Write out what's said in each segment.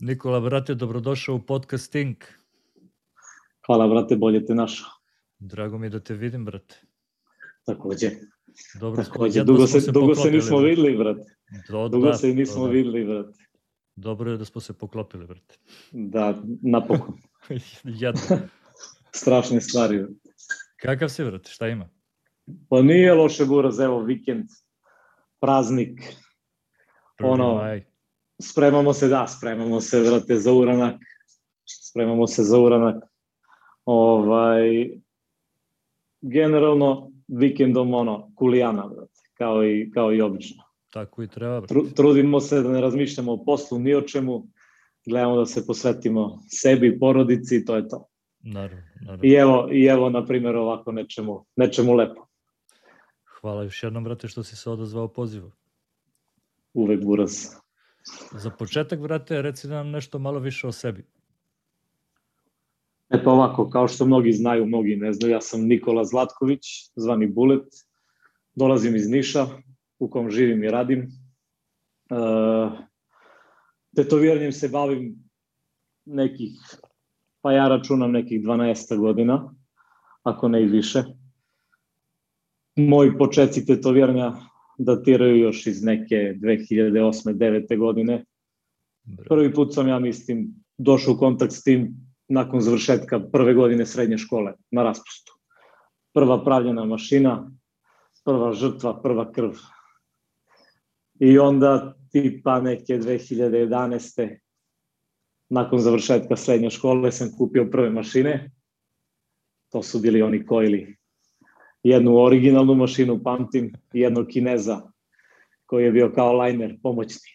Nikola, brate, dobrodošao u podcast Tink. Hvala, brate, bolje te našao. Drago mi je da te vidim, brate. Takođe. Dobro, Takođe, dugo se, se dugo se nismo videli, brate. Do, dugo da, se nismo da. videli, brate. Dobro je da smo se poklopili, brate. Da, napokon. Jadno. Strašne stvari. Brate. Kakav si, brate, šta ima? Pa nije loše buraz, evo, vikend, praznik, Prvi ono, maj. Spremamo se, da, spremamo se, vrate, za uranak, spremamo se za uranak, ovaj, generalno, vikendom, ono, kulijana, vrate, kao i, kao i obično. Tako i treba, brate. Tru, trudimo se da ne razmišljamo o poslu, ni o čemu, gledamo da se posvetimo sebi, porodici to je to. Naravno, naravno. I evo, i evo na primjer, ovako nečemu, nečemu lepo. Hvala još jednom, brate, što si se odazvao pozivu. Uvek buraz. Za početak, brate, reci nam nešto malo više o sebi. Eto ovako, kao što mnogi znaju, mnogi ne znaju, ja sam Nikola Zlatković, zvani Bulet, dolazim iz Niša, u kom živim i radim. E, tetoviranjem se bavim nekih, pa ja računam nekih 12 godina, ako ne i više. Moji početci tetoviranja datiraju još iz neke 2008. 9. godine. Prvi put sam, ja mislim, došao u kontakt s tim nakon završetka prve godine srednje škole na raspustu. Prva pravljena mašina, prva žrtva, prva krv. I onda tipa neke 2011. nakon završetka srednje škole sam kupio prve mašine. To su bili oni kojili jednu originalnu mašinu, pamtim, jednog kineza koji je bio kao lajner, pomoćni.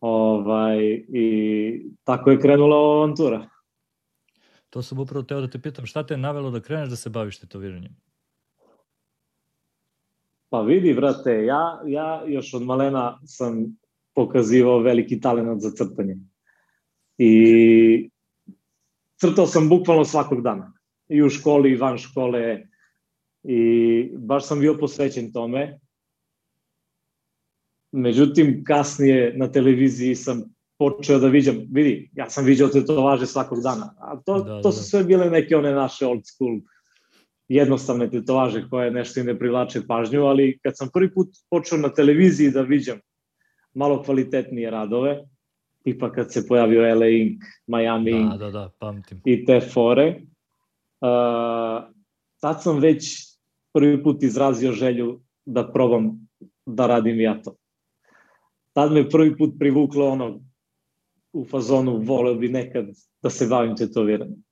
Ovaj, I tako je krenula ova avantura. To sam upravo teo da te pitam, šta te je navelo da kreneš da se baviš tetoviranjem? Pa vidi, vrate, ja, ja još od malena sam pokazivao veliki talent za crtanje. I crtao sam bukvalno svakog dana. I u školi, i van škole, i baš sam bio posvećen tome. Međutim, kasnije na televiziji sam počeo da viđam, vidi, ja sam viđao tetovaže svakog dana, a to, da, to su da. sve bile neke one naše old school jednostavne tetovaže koje nešto i ne privlače pažnju, ali kad sam prvi put počeo na televiziji da viđam malo kvalitetnije radove, tipa kad se pojavio LA Ink, Miami da, Ink da, da, pamtim. i te fore, uh, tad sam već prvi put izrazio želju da probam da radim ja to. Tad me prvi put privuklo ono u fazonu voleo bi nekad da se bavim tetoviranjem.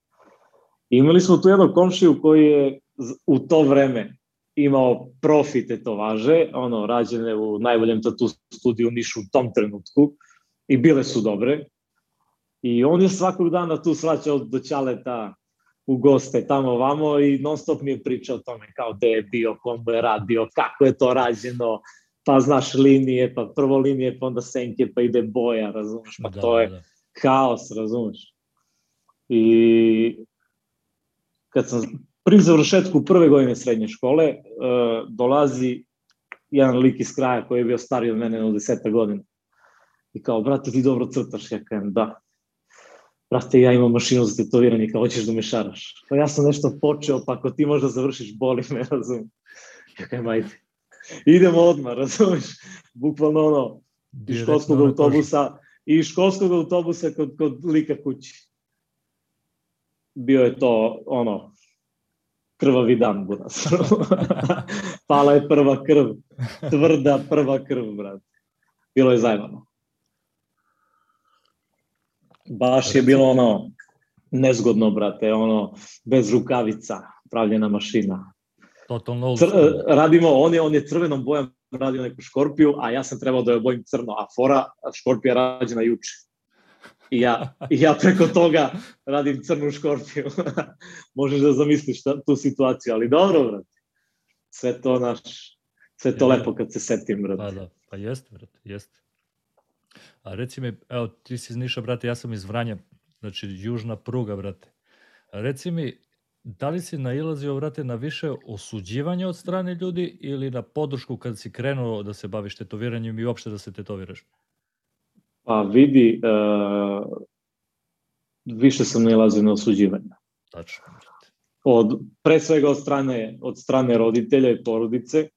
imali smo tu jednog komšiju koji je u to vreme imao profi tetovaže, ono, rađene u najboljem tatu studiju Nišu u tom trenutku i bile su dobre. I on je svakog dana tu svaćao do Ćaleta u goste tamo vamo i non stop mi je pričao o tome kao gde je bio, komu je radio, kako je to rađeno, pa znaš linije, pa prvo linije, pa onda senke, pa ide boja, razumeš, pa da, to je da. haos, razumeš. I kad sam pri završetku prve godine srednje škole, uh, dolazi jedan lik iz kraja koji je bio stariji od mene na deseta godina. I kao, brate, ti dobro crtaš, ja kajem, da brate, ja imam mašinu za tetoviranje, kao hoćeš da me šaraš. Pa ja sam nešto počeo, pa ako ti možda završiš, boli me, razumiješ. Ja kajem, ajde. Idemo odmah, razumiješ. Bukvalno ono, iz školskog autobusa, i školskog autobusa kod, kod lika kući. Bio je to, ono, krvavi dan, buras. Pala je prva krv, tvrda prva krv, brate. Bilo je zajmano baš je bilo ono nezgodno, brate, ono, bez rukavica, pravljena mašina. Totalno Cr, radimo, on je, on je crvenom bojom radio neku škorpiju, a ja sam trebao da je bojim crno, a fora škorpija rađena juče. I ja, I ja preko toga radim crnu škorpiju. Možeš da zamisliš ta, tu situaciju, ali dobro, brate. Sve to naš, sve to lepo kad se setim, brate. Pa da, pa jeste, brate, jeste. A reci mi, evo, ti si iz Niša, brate, ja sam iz Vranja, znači južna pruga, brate. A reci mi, da li si nailazio, brate, na više osuđivanja od strane ljudi ili na podršku kad si krenuo da se baviš tetoviranjem i uopšte da se tetoviraš? Pa vidi, uh, više sam nalazio na osuđivanje. Tačno. Od, pre svega od strane, od strane roditelja i porodice,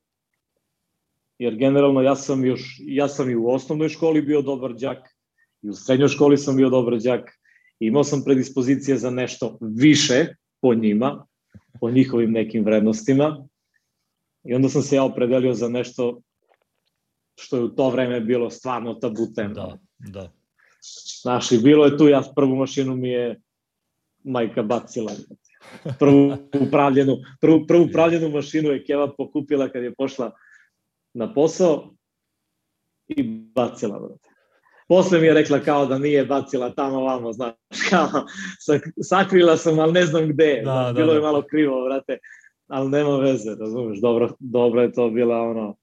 jer generalno ja sam još, ja sam i u osnovnoj školi bio dobar đak, i u srednjoj školi sam bio dobar đak, imao sam predispozicije za nešto više po njima, po njihovim nekim vrednostima, i onda sam se ja opredelio za nešto što je u to vreme bilo stvarno tabu tema. Da, da. Znaš, i bilo je tu, ja prvu mašinu mi je majka bacila. Prvu upravljenu, prvu, prvu upravljenu mašinu je Keva pokupila kad je pošla na posao i bacila, brate. Posle mi je rekla kao da nije bacila tamo vamo, znaš, kao, sakrila sam, ali ne znam gde, da, da, bilo da. je malo krivo, brate, ali nema veze, razumeš, dobro, dobro je to bila ono,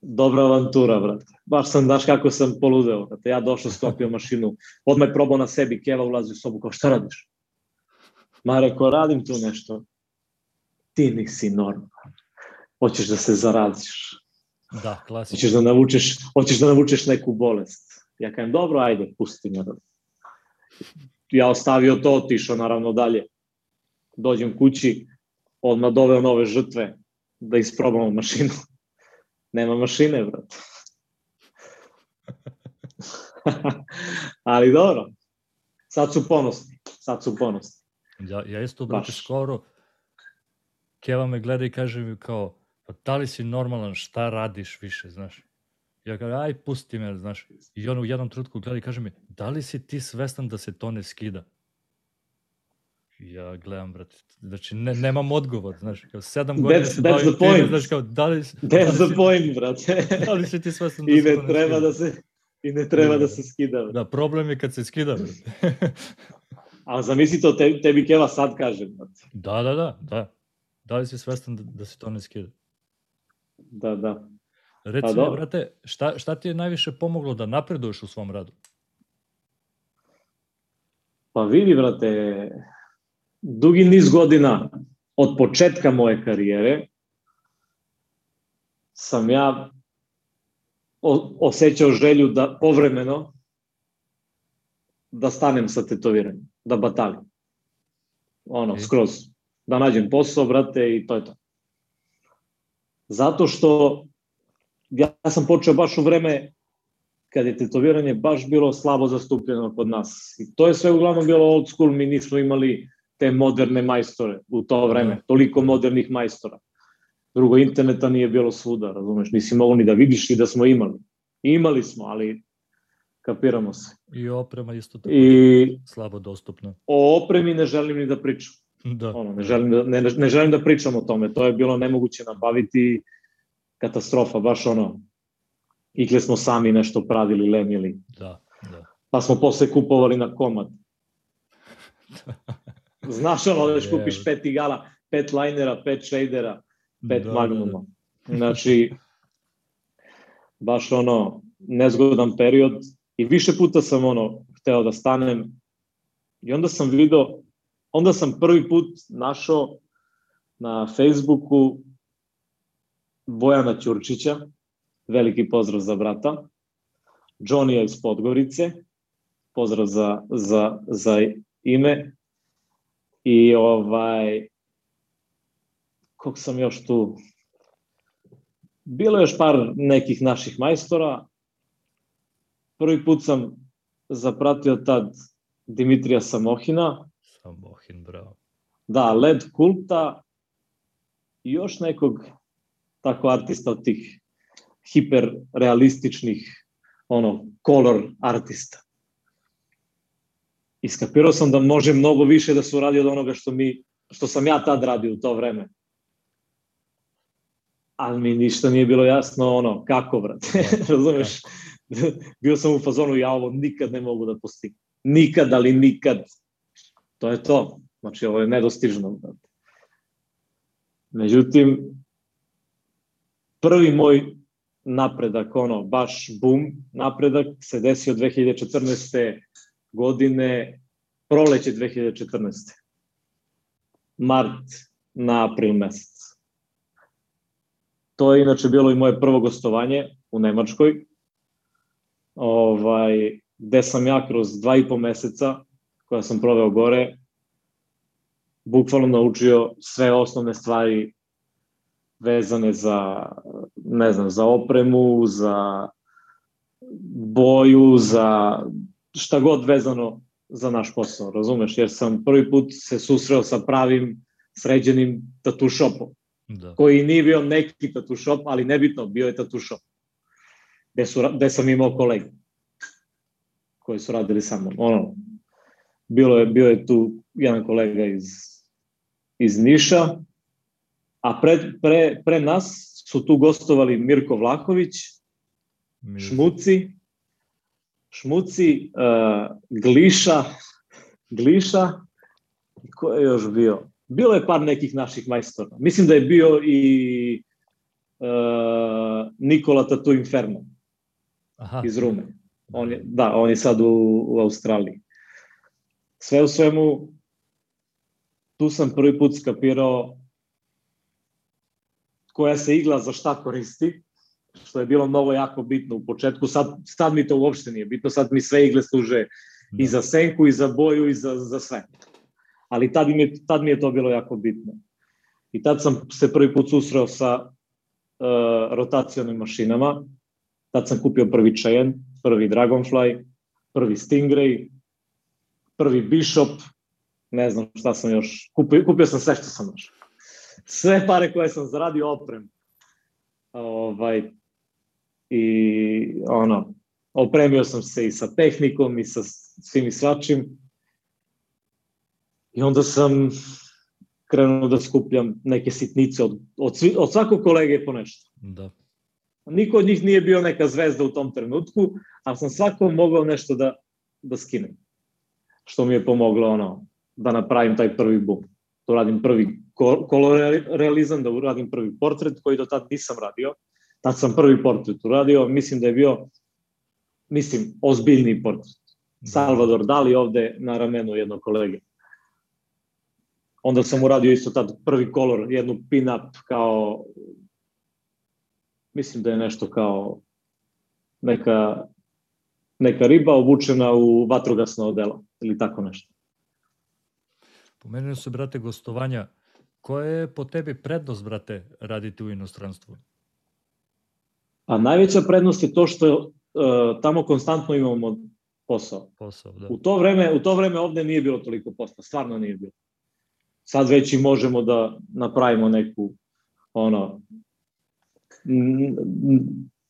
dobra avantura, brate. Baš sam, daš kako sam poludeo, brate. Ja došao, sklopio mašinu, odmah je probao na sebi, Keva ulazi u sobu, kao šta radiš? Ma rekao, radim tu nešto. Ti nisi normalan. Hoćeš da se zaradiš. Da, klasično. Hoćeš da navučeš, hoćeš da navučeš neku bolest. Ja kažem, dobro, ajde, pusti me. Ja ostavio to, otišao naravno dalje. Dođem kući, odmah doveo nove žrtve da isprobamo mašinu. Nema mašine, brate. Ali dobro. Sad su ponosni. Sad su ponosni. Ja, ja isto, brate, skoro Keva me gleda i kaže mi kao, pa da li si normalan, šta radiš više, znaš? Ja kažem, aj, pusti me, znaš. I on u jednom trutku gleda i kaže mi, da li si ti svestan da se to ne skida? Ja gledam, brate, znači ne, nemam odgovor, znaš, kao sedam godina that's, se the point. znaš, kao, da li... That's da li the point, brate. da li si ti svestan da I se ne treba da se, I ne treba da, da se skida. Da, problem je kad se skida, brate. A zamisli to, te, tebi Keva sad kaže, brate. Da, da, da, da. Da li si svestan da, da se to ne skida? Da, da. Reci mi, brate, šta, šta ti je najviše pomoglo da napreduješ u svom radu? Pa vidi, brate, dugi niz godina od početka moje karijere sam ja osjećao želju da povremeno da stanem sa tetoviranjem, da batalim. Ono, skroz. Da nađem posao, brate, i to je to. Zato što ja sam počeo baš u vreme kad je tetoviranje baš bilo slabo zastupljeno kod nas. I to je sve uglavnom bilo old school, mi nismo imali te moderne majstore u to vreme, da. toliko modernih majstora. Drugo, interneta nije bilo svuda, razumeš, nisi mogao ni da vidiš i da smo imali. Imali smo, ali kapiramo se. I oprema isto tako I, slabo dostupna. O opremi ne želim ni da pričam. Da. Ono, ne, želim da, ne, ne želim da pričam o tome, to je bilo nemoguće nabaviti katastrofa, baš ono, ikle smo sami nešto pravili, lemili. Da, da. Pa smo posle kupovali na komad. Znaš ono, da kupiš pet igala, pet linera, pet shadera, pet da, magnuma. Da, da. Znači, baš ono, nezgodan period i više puta sam ono, hteo da stanem i onda sam video, onda sam prvi put našao na Facebooku Bojana Ćurčića, veliki pozdrav za brata, Johnny iz Podgorice, pozdrav za, za, za ime, I ovaj, kog sam još tu, bilo je još par nekih naših majstora. Prvi put sam zapratio tad Dimitrija Samohina. Samohin, bravo. Da, Led Kulta i još nekog tako artista od tih hiperrealističnih ono, color artista iskapirao sam da može mnogo više da se uradi od onoga što, mi, što sam ja tad radio u to vreme. Ali mi ništa nije bilo jasno ono, kako, brate, razumeš? Bio sam u fazonu, ja ovo nikad ne mogu da postignem. Nikad, ali nikad. To je to. Znači, ovo je nedostižno. Međutim, prvi moj napredak, ono, baš bum, napredak se desio 2014 godine, proleće 2014. Mart na april mesec. To je inače bilo i moje prvo gostovanje u Nemačkoj. ovaj, gde sam ja kroz dva i po meseca koja sam proveo gore, bukvalno naučio sve osnovne stvari vezane za, ne znam, za opremu, za boju, za šta god vezano za naš posao, razumeš? Jer sam prvi put se susreo sa pravim sređenim tatu shopom, da. koji nije bio neki tatu shop, ali nebitno, bio je tatu shop, gde, su, gde sam imao kolege koji su radili sa mnom. Ono, bilo je, bio je tu jedan kolega iz, iz Niša, a pre, pre, pre nas su tu gostovali Mirko Vlaković, Mirko. Šmuci, Šmuci, uh, Gliša, Gliša, ko je još bio? Bilo je par nekih naših majstora. Mislim da je bio i uh, Nikola Tatu Inferno Aha. iz Rume. On je, da, on je sad u, u Australiji. Sve u svemu, tu sam prvi put skapirao koja se igla za šta koristi što je bilo mnogo jako bitno u početku. Sad, sad mi to uopšte nije bitno, sad mi sve igle služe i za senku, i za boju, i za, za sve. Ali tad mi, je, tad mi je to bilo jako bitno. I tad sam se prvi put susreo sa uh, rotacionim mašinama. Tad sam kupio prvi Cheyenne, prvi Dragonfly, prvi Stingray, prvi Bishop, ne znam šta sam još, kupio, kupio sam sve što sam još. Sve pare koje sam zaradio oprem. Ovaj, i ono, opremio sam se i sa tehnikom i sa svim i svačim. I onda sam krenuo da skupljam neke sitnice od, od, svi, od svakog kolege po nešto. Da. Niko od njih nije bio neka zvezda u tom trenutku, ali sam svakom mogao nešto da, da skinem. Što mi je pomoglo ono, da napravim taj prvi bum. Da uradim prvi kolorealizam, da uradim prvi portret koji do tad nisam radio Tad sam prvi portret uradio, mislim da je bio, mislim, ozbiljni portret. Salvador Dali ovde na ramenu jednog kolege. Onda sam uradio isto tad prvi kolor, jednu pin-up kao, mislim da je nešto kao neka, neka riba obučena u vatrogasno odelo ili tako nešto. Pomenuo se, brate, gostovanja. Koja je po tebi prednost, brate, raditi u inostranstvu? A najveća prednost je to što uh, tamo konstantno imamo posao. Posao, da. U to vreme, u to vreme ovde nije bilo toliko posla, stvarno nije bilo. Sad već i možemo da napravimo neku ono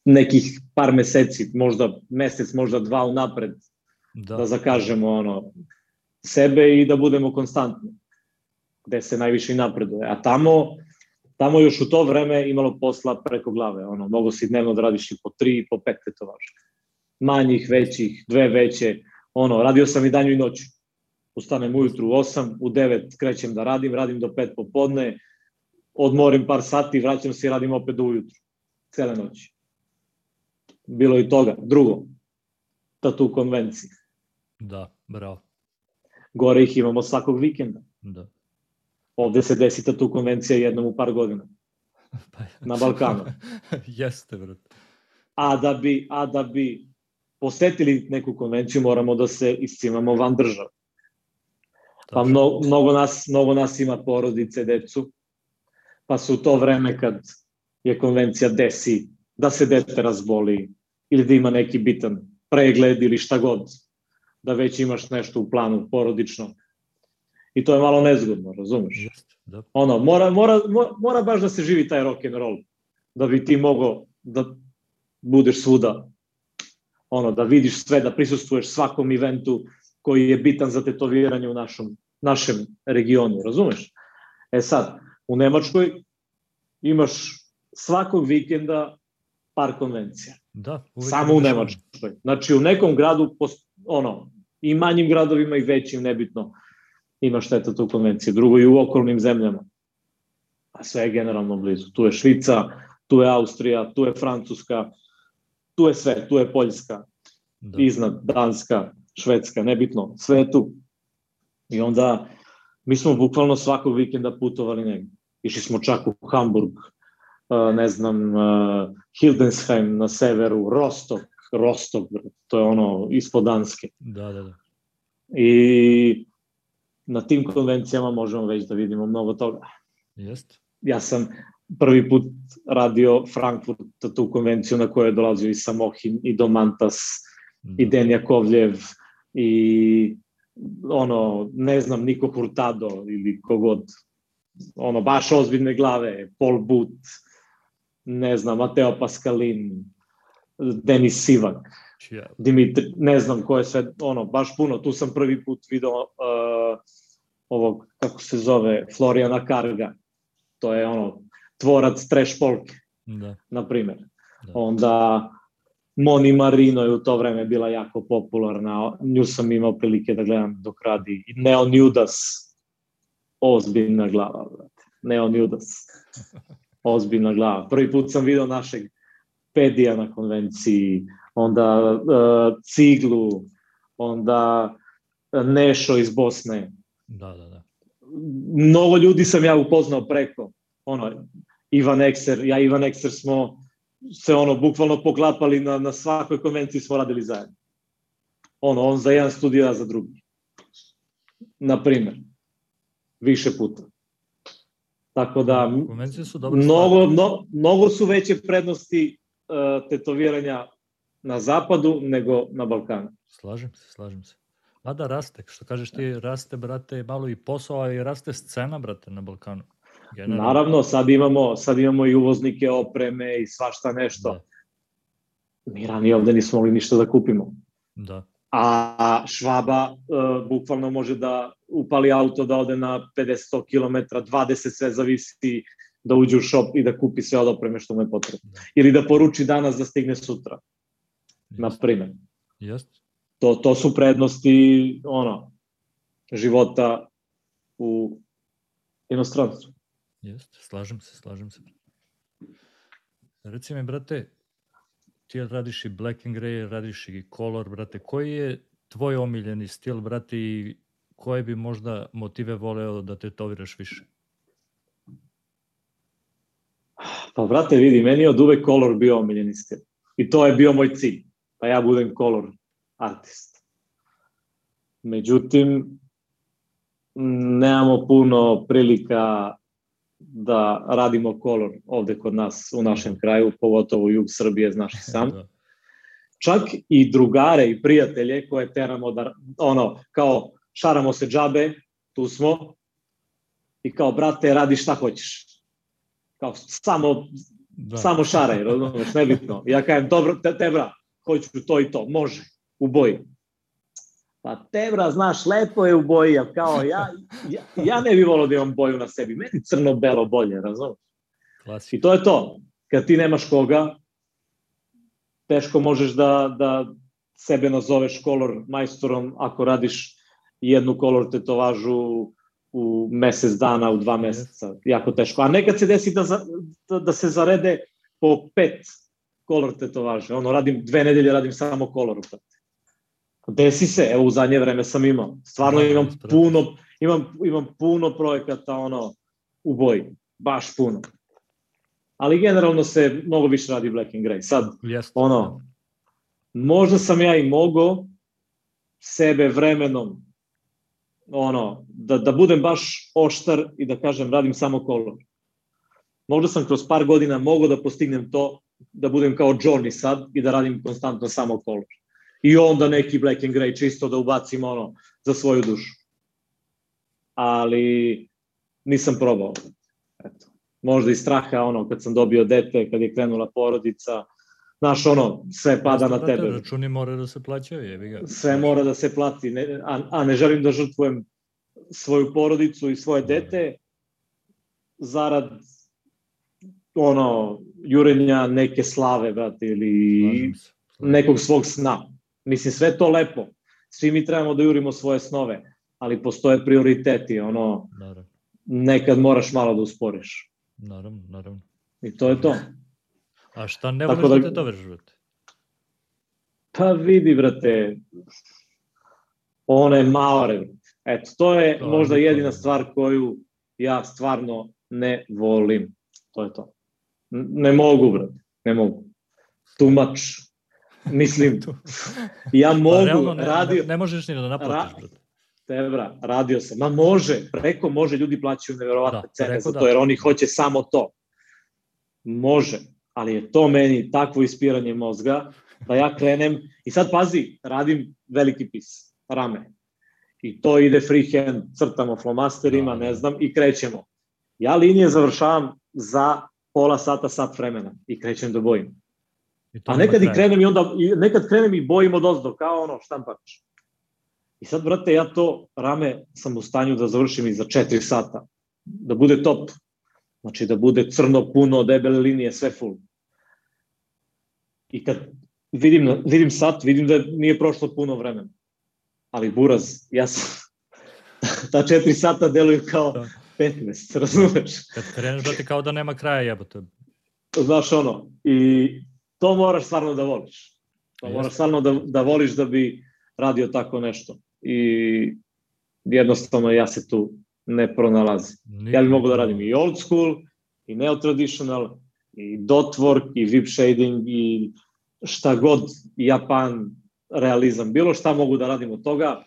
nekih par meseci, možda mesec, možda dva unapred da, da zakažemo ono sebe i da budemo konstantni gde se najviše i napreduje. A tamo tamo još u to vreme imalo posla preko glave, ono, mogo si dnevno da radiš i po tri i po pet tetovaža. Manjih, većih, dve veće, ono, radio sam i danju i noću. Ustanem ujutru u 8, u 9 krećem da radim, radim do 5 popodne, odmorim par sati, vraćam se i radim opet do ujutru. Cele noći. Bilo i toga. Drugo, tatu konvencije. Da, bravo. Gore ih imamo svakog vikenda. Da. Ovde se desi ta tu konvencija jednom u par godina. Pa, na Balkanu. Jeste, brat. A da bi, a da bi posetili neku konvenciju, moramo da se iscimamo van države. Pa mnogo, mnogo, nas, mnogo nas ima porodice, decu, pa su to vreme kad je konvencija desi, da se dete razboli ili da ima neki bitan pregled ili šta god, da već imaš nešto u planu porodično, I to je malo nezgodno, razumeš? Da. Ono, mora, mora, mora baš da se živi taj rock and roll, da bi ti mogao da budeš svuda, ono, da vidiš sve, da prisustvuješ svakom eventu koji je bitan za tetoviranje u našom, našem regionu, razumeš? E sad, u Nemačkoj imaš svakog vikenda par konvencija. Da, Samo u Nemačkoj. Znači u nekom gradu, ono, i manjim gradovima i većim, nebitno, ima šteta tu konvencije. Drugo i u okolnim zemljama. A sve je generalno blizu. Tu je Švica, tu je Austrija, tu je Francuska, tu je sve, tu je Poljska, da. iznad Danska, Švedska, nebitno, sve je tu. I onda mi smo bukvalno svakog vikenda putovali negde. Išli smo čak u Hamburg, ne znam, Hildensheim na severu, Rostok, Brate. to je ono ispod Danske. Da, da, da. I na tim konvencijama možemo već da vidimo mnogo toga. Jest. Ja sam prvi put radio Frankfurt, tu konvenciju na kojoj je dolazio i Samohin, i Domantas, da. i Den Jakovljev, i ono, ne znam, Niko Hurtado ili kogod, ono, baš ozbiljne glave, Paul But, ne znam, Mateo Pascalin, Denis Sivak, yeah. Dimitri, ne znam ko je sve, ono, baš puno, tu sam prvi put video uh, ovog, kako se zove, Florijana Karga, to je ono, tvorac trash polke, da. na primer. Da. Onda Moni Marino je u to vreme bila jako popularna, nju sam imao prilike da gledam dok radi. Neon Judas, ozbiljna glava, brate. Neon Judas, ozbiljna glava. Prvi put sam video našeg Pedija na konvenciji, onda uh, Ciglu, onda Nešo iz Bosne. Da, da, da. Mnogo ljudi sam ja upoznao preko. Ono, Ivan Ekser, ja i Ivan Ekser smo se ono bukvalno poklapali na, na svakoj konvenciji smo radili zajedno. Ono, on za jedan studio, ja za drugi. Na primer. Više puta. Tako da, konvencije su mnogo, no, mnogo su veće prednosti tetoviranja na zapadu nego na Balkanu. Slažem se, slažem se. Mada raste, što kažeš ti, raste, brate, malo i posao, i raste scena, brate, na Balkanu. Generalno. Naravno, sad imamo, sad imamo i uvoznike opreme i svašta nešto. Da. Mi ranije ovde nismo mogli ništa da kupimo. Da. A Švaba uh, bukvalno može da upali auto da ode na 50 km, 20 sve zavisi da uđe u shop i da kupi sve od opreme što mu je potrebno. Ili da poruči danas da stigne sutra. Na primer. Jest. To, to su prednosti ono, života u inostranstvu. Jeste, slažem se, slažem se. Reci mi, brate, ti radiš i black and grey, radiš i color, brate, koji je tvoj omiljeni stil, brate, i koje bi možda motive voleo da te toviraš više? Pa, brate, vidi, meni je od uvek color bio omiljeni stil. I to je bio moj cilj. Pa ja budem color artist. Međutim, nemamo puno prilika da radimo kolor ovde kod nas u našem kraju, pogotovo jug Srbije, znaš i sam. Da. Čak i drugare i prijatelje koje teramo da, ono, kao šaramo se džabe, tu smo, i kao, brate, radi šta hoćeš. Kao, samo, da. samo šaraj, razumeš, nebitno. Ja kajem, dobro, te, te bra, hoću to i to, može, u boji. Pa Tebra, znaš, lepo je u boji, a kao ja, ja, ja ne bih volao da imam boju na sebi. Meni crno-belo bolje, razumiješ? I to je to. Kad ti nemaš koga, teško možeš da, da sebe nazoveš kolor majstorom ako radiš jednu kolor tetovažu u mesec dana, u dva meseca. Jako teško. A nekad se desi da, da, da se zarede po pet kolor tetovaže. Ono, radim, dve nedelje radim samo kolor. Desi se, evo u zadnje vreme sam imao. Stvarno da, imam puno, imam, imam puno projekata ono, u boji. Baš puno. Ali generalno se mnogo više radi black and grey. Sad, yes. ono, možda sam ja i mogo sebe vremenom ono, da, da budem baš oštar i da kažem radim samo kolor. Možda sam kroz par godina mogao da postignem to, da budem kao Johnny sad i da radim konstantno samo kolor i onda neki black and grey čisto da ubacim ono za svoju dušu. Ali nisam probao. Eto. Možda i straha ono kad sam dobio dete, kad je krenula porodica, znaš ono, sve pada na tebe. Računi mora da se plaćaju, jebi ga. Sve mora da se plati, ne, a, a ne želim da žrtvujem svoju porodicu i svoje dete zarad ono, jurenja neke slave, brate, ili nekog svog sna. Mislim, sve to lepo. Svi mi trebamo da jurimo svoje snove, ali postoje prioriteti, ono, naravno. nekad moraš malo da usporiš. Naravno, naravno. I to je to. A šta ne voliš da, da te to brate? Pa vidi, brate, one maore, Eto, to je to možda je jedina stvar koju ja stvarno ne volim. To je to. Ne mogu, brate, ne mogu. Much Mislim, ja Pa mogu, realno ne, radio... ne, ne možeš ni da naplatiš, Ra- brate. Tebra, radio sam. Ma može, preko može, ljudi plaćaju neverovatne Da, cene za da. to, jer oni hoće samo to. Može, ali je to meni takvo ispiranje mozga da ja krenem i sad pazi, radim veliki pis, rame. I to ide freehand, crtamo flomasterima, Da, ne znam, i krećemo. Ja linije završavam za pola sata, sat vremena i krećem da bojim. A nekad i krenem i onda, i nekad krenem i bojim od ozdo, kao ono štampač. I sad, brate, ja to rame sam u stanju da završim i za 4 sata. Da bude top. Znači da bude crno, puno, debele linije, sve full. I kad vidim, vidim sat, vidim da nije prošlo puno vremena. Ali buraz, ja sam... ta 4 sata deluju kao Da. 15, razumeš? Kad kreneš, brate, kao da nema kraja jebote. Znaš ono, i to moraš stvarno da voliš. To Jeste. moraš stvarno da, da voliš da bi radio tako nešto. I jednostavno ja se tu ne pronalazim. Ja bih mogu da radim i old school, i neo-traditional, i dot work, i vip shading, i šta god, Japan, realizam. Bilo šta mogu da radim od toga,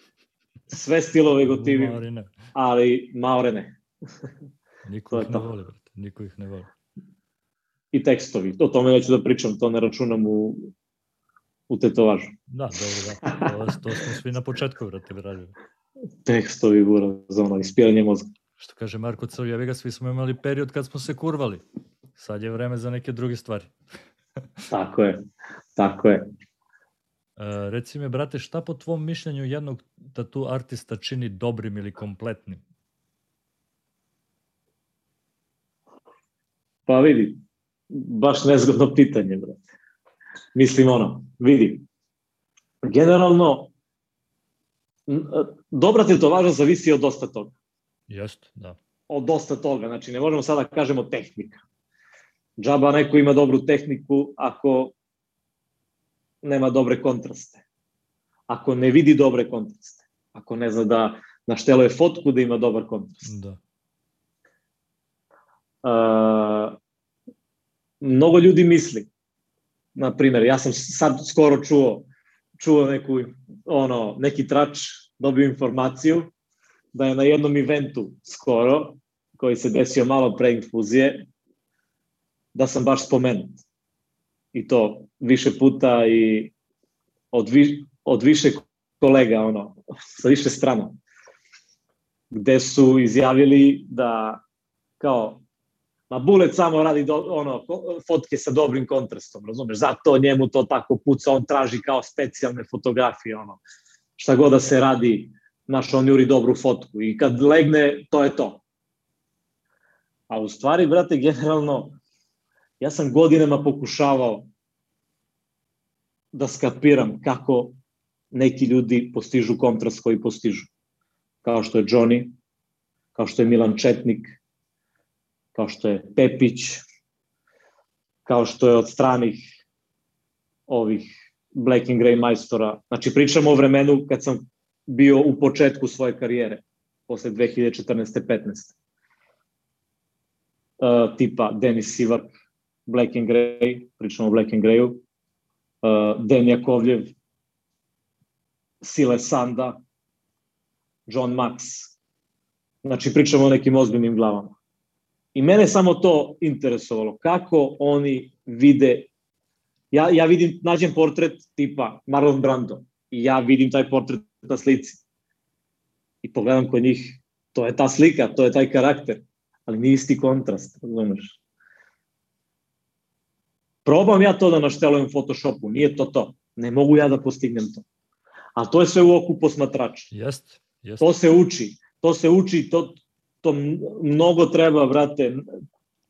sve stilove gotivim, Marine, ali maore ne. Niko ih ne voli, brate. Niko ih ne voli. I tekstovi. O tome neću da pričam, to ne računam u, u tetovažu. Da, dobro, da. To, to smo svi na početku, brate, radili. Tekstovi bura za ono ispiranje mozga. Što kaže Marko Crvjeviga, svi smo imali period kad smo se kurvali. Sad je vreme za neke druge stvari. Tako je, tako je. E, reci mi, brate, šta po tvom mišljenju jednog tatu artista čini dobrim ili kompletnim? Pa vidi, baš nezgodno pitanje, brate. Mislim ono, vidi, generalno, dobra tetovaža zavisi od dosta toga. Jest, da. Od dosta toga, znači ne možemo sada da kažemo tehnika. Džaba neko ima dobru tehniku ako nema dobre kontraste. Ako ne vidi dobre kontraste. Ako ne zna da našteluje fotku da ima dobar kontrast. Da. Uh, mnogo ljudi misli, na primjer, ja sam sad skoro čuo, čuo neku, ono, neki trač, dobio informaciju da je na jednom eventu skoro, koji se desio malo pre infuzije, da sam baš spomenut. I to više puta i od, vi, od više kolega, ono, sa više strana, gde su izjavili da kao Ma Bulet samo radi do, ono, fotke sa dobrim kontrastom, razumeš? Zato njemu to tako puca, on traži kao specijalne fotografije, ono. Šta god da se radi, znaš, on juri dobru fotku i kad legne, to je to. A u stvari, brate, generalno, ja sam godinama pokušavao da skapiram kako neki ljudi postižu kontrast koji postižu. Kao što je Johnny, kao što je Milan Četnik, kao što je Pepić, kao što je od stranih ovih Black and Grey majstora. Znači, pričamo o vremenu kad sam bio u početku svoje karijere, posle 2014-15. Uh, tipa Denis Sivak, Black and Grey, pričamo o Black and Greyu, uh, Den Jakovljev, Sile Sanda, John Max. Znači, pričamo o nekim ozbiljnim glavama. I mene samo to interesovalo, kako oni vide, ja, ja vidim, nađem portret tipa Marlon Brando i ja vidim taj portret na slici. I pogledam kod njih, to je ta slika, to je taj karakter, ali nije isti kontrast, razumeš? Probam ja to da naštelujem u Photoshopu, nije to to. Ne mogu ja da postignem to. Ali to je sve u oku posmatrača. Jest, jest. To se uči, to se uči, to, to mnogo treba, brate,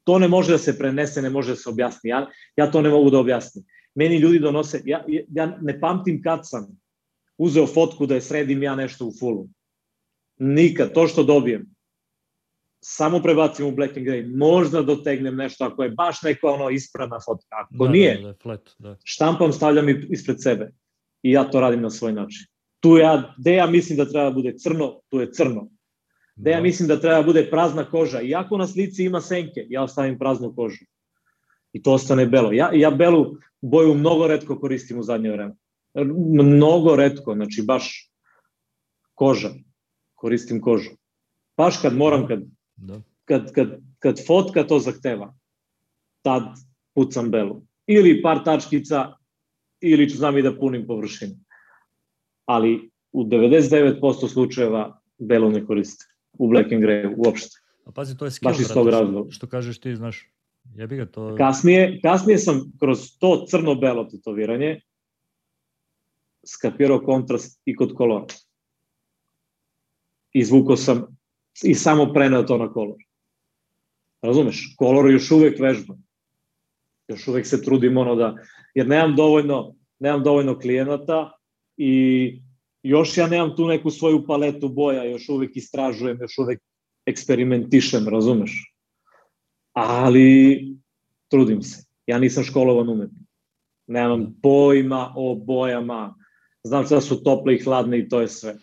to ne može da se prenese, ne može da se objasni. Ja, ja to ne mogu da objasnim. Meni ljudi donose, ja, ja ne pamtim kad sam uzeo fotku da je sredim ja nešto u fullu. Nikad, to što dobijem. Samo prebacim u black and grey. Možda dotegnem nešto ako je baš neka ono ispravna fotka. Ako da, nije, Da, da, flat, da. štampam, stavljam ispred sebe. I ja to radim na svoj način. Tu ja, gde ja mislim da treba da bude crno, tu je crno. Da ja mislim da treba da bude prazna koža. Iako na slici ima senke, ja ostavim praznu kožu. I to ostane belo. Ja, ja belu boju mnogo redko koristim u zadnje vreme. Mnogo redko, znači baš koža. Koristim kožu. Baš kad moram, kad, da. kad, kad, kad fotka to zahteva, tad pucam belu. Ili par tačkica, ili ću znam i da punim površinu. Ali u 99% slučajeva belo ne koriste. U Black and Grey uopšte. A pazi, to je skill, Baš iz tog razloga. Što kažeš ti, znaš, jebi ga to... Kasnije, kasnije sam kroz to crno-belo tetoviranje skapirao kontrast i kod kolora. Izvukao sam i samo preneo to na kolor. Razumeš? Kolor još uvek vežba. Još uvek se trudim ono da, jer nemam dovoljno, nemam dovoljno klijenata i još ja nemam tu neku svoju paletu boja, još uvek istražujem, još uvek eksperimentišem, razumeš? Ali trudim se. Ja nisam školovan umetnik. Nemam pojma o bojama. Znam šta su tople i hladne i to je sve.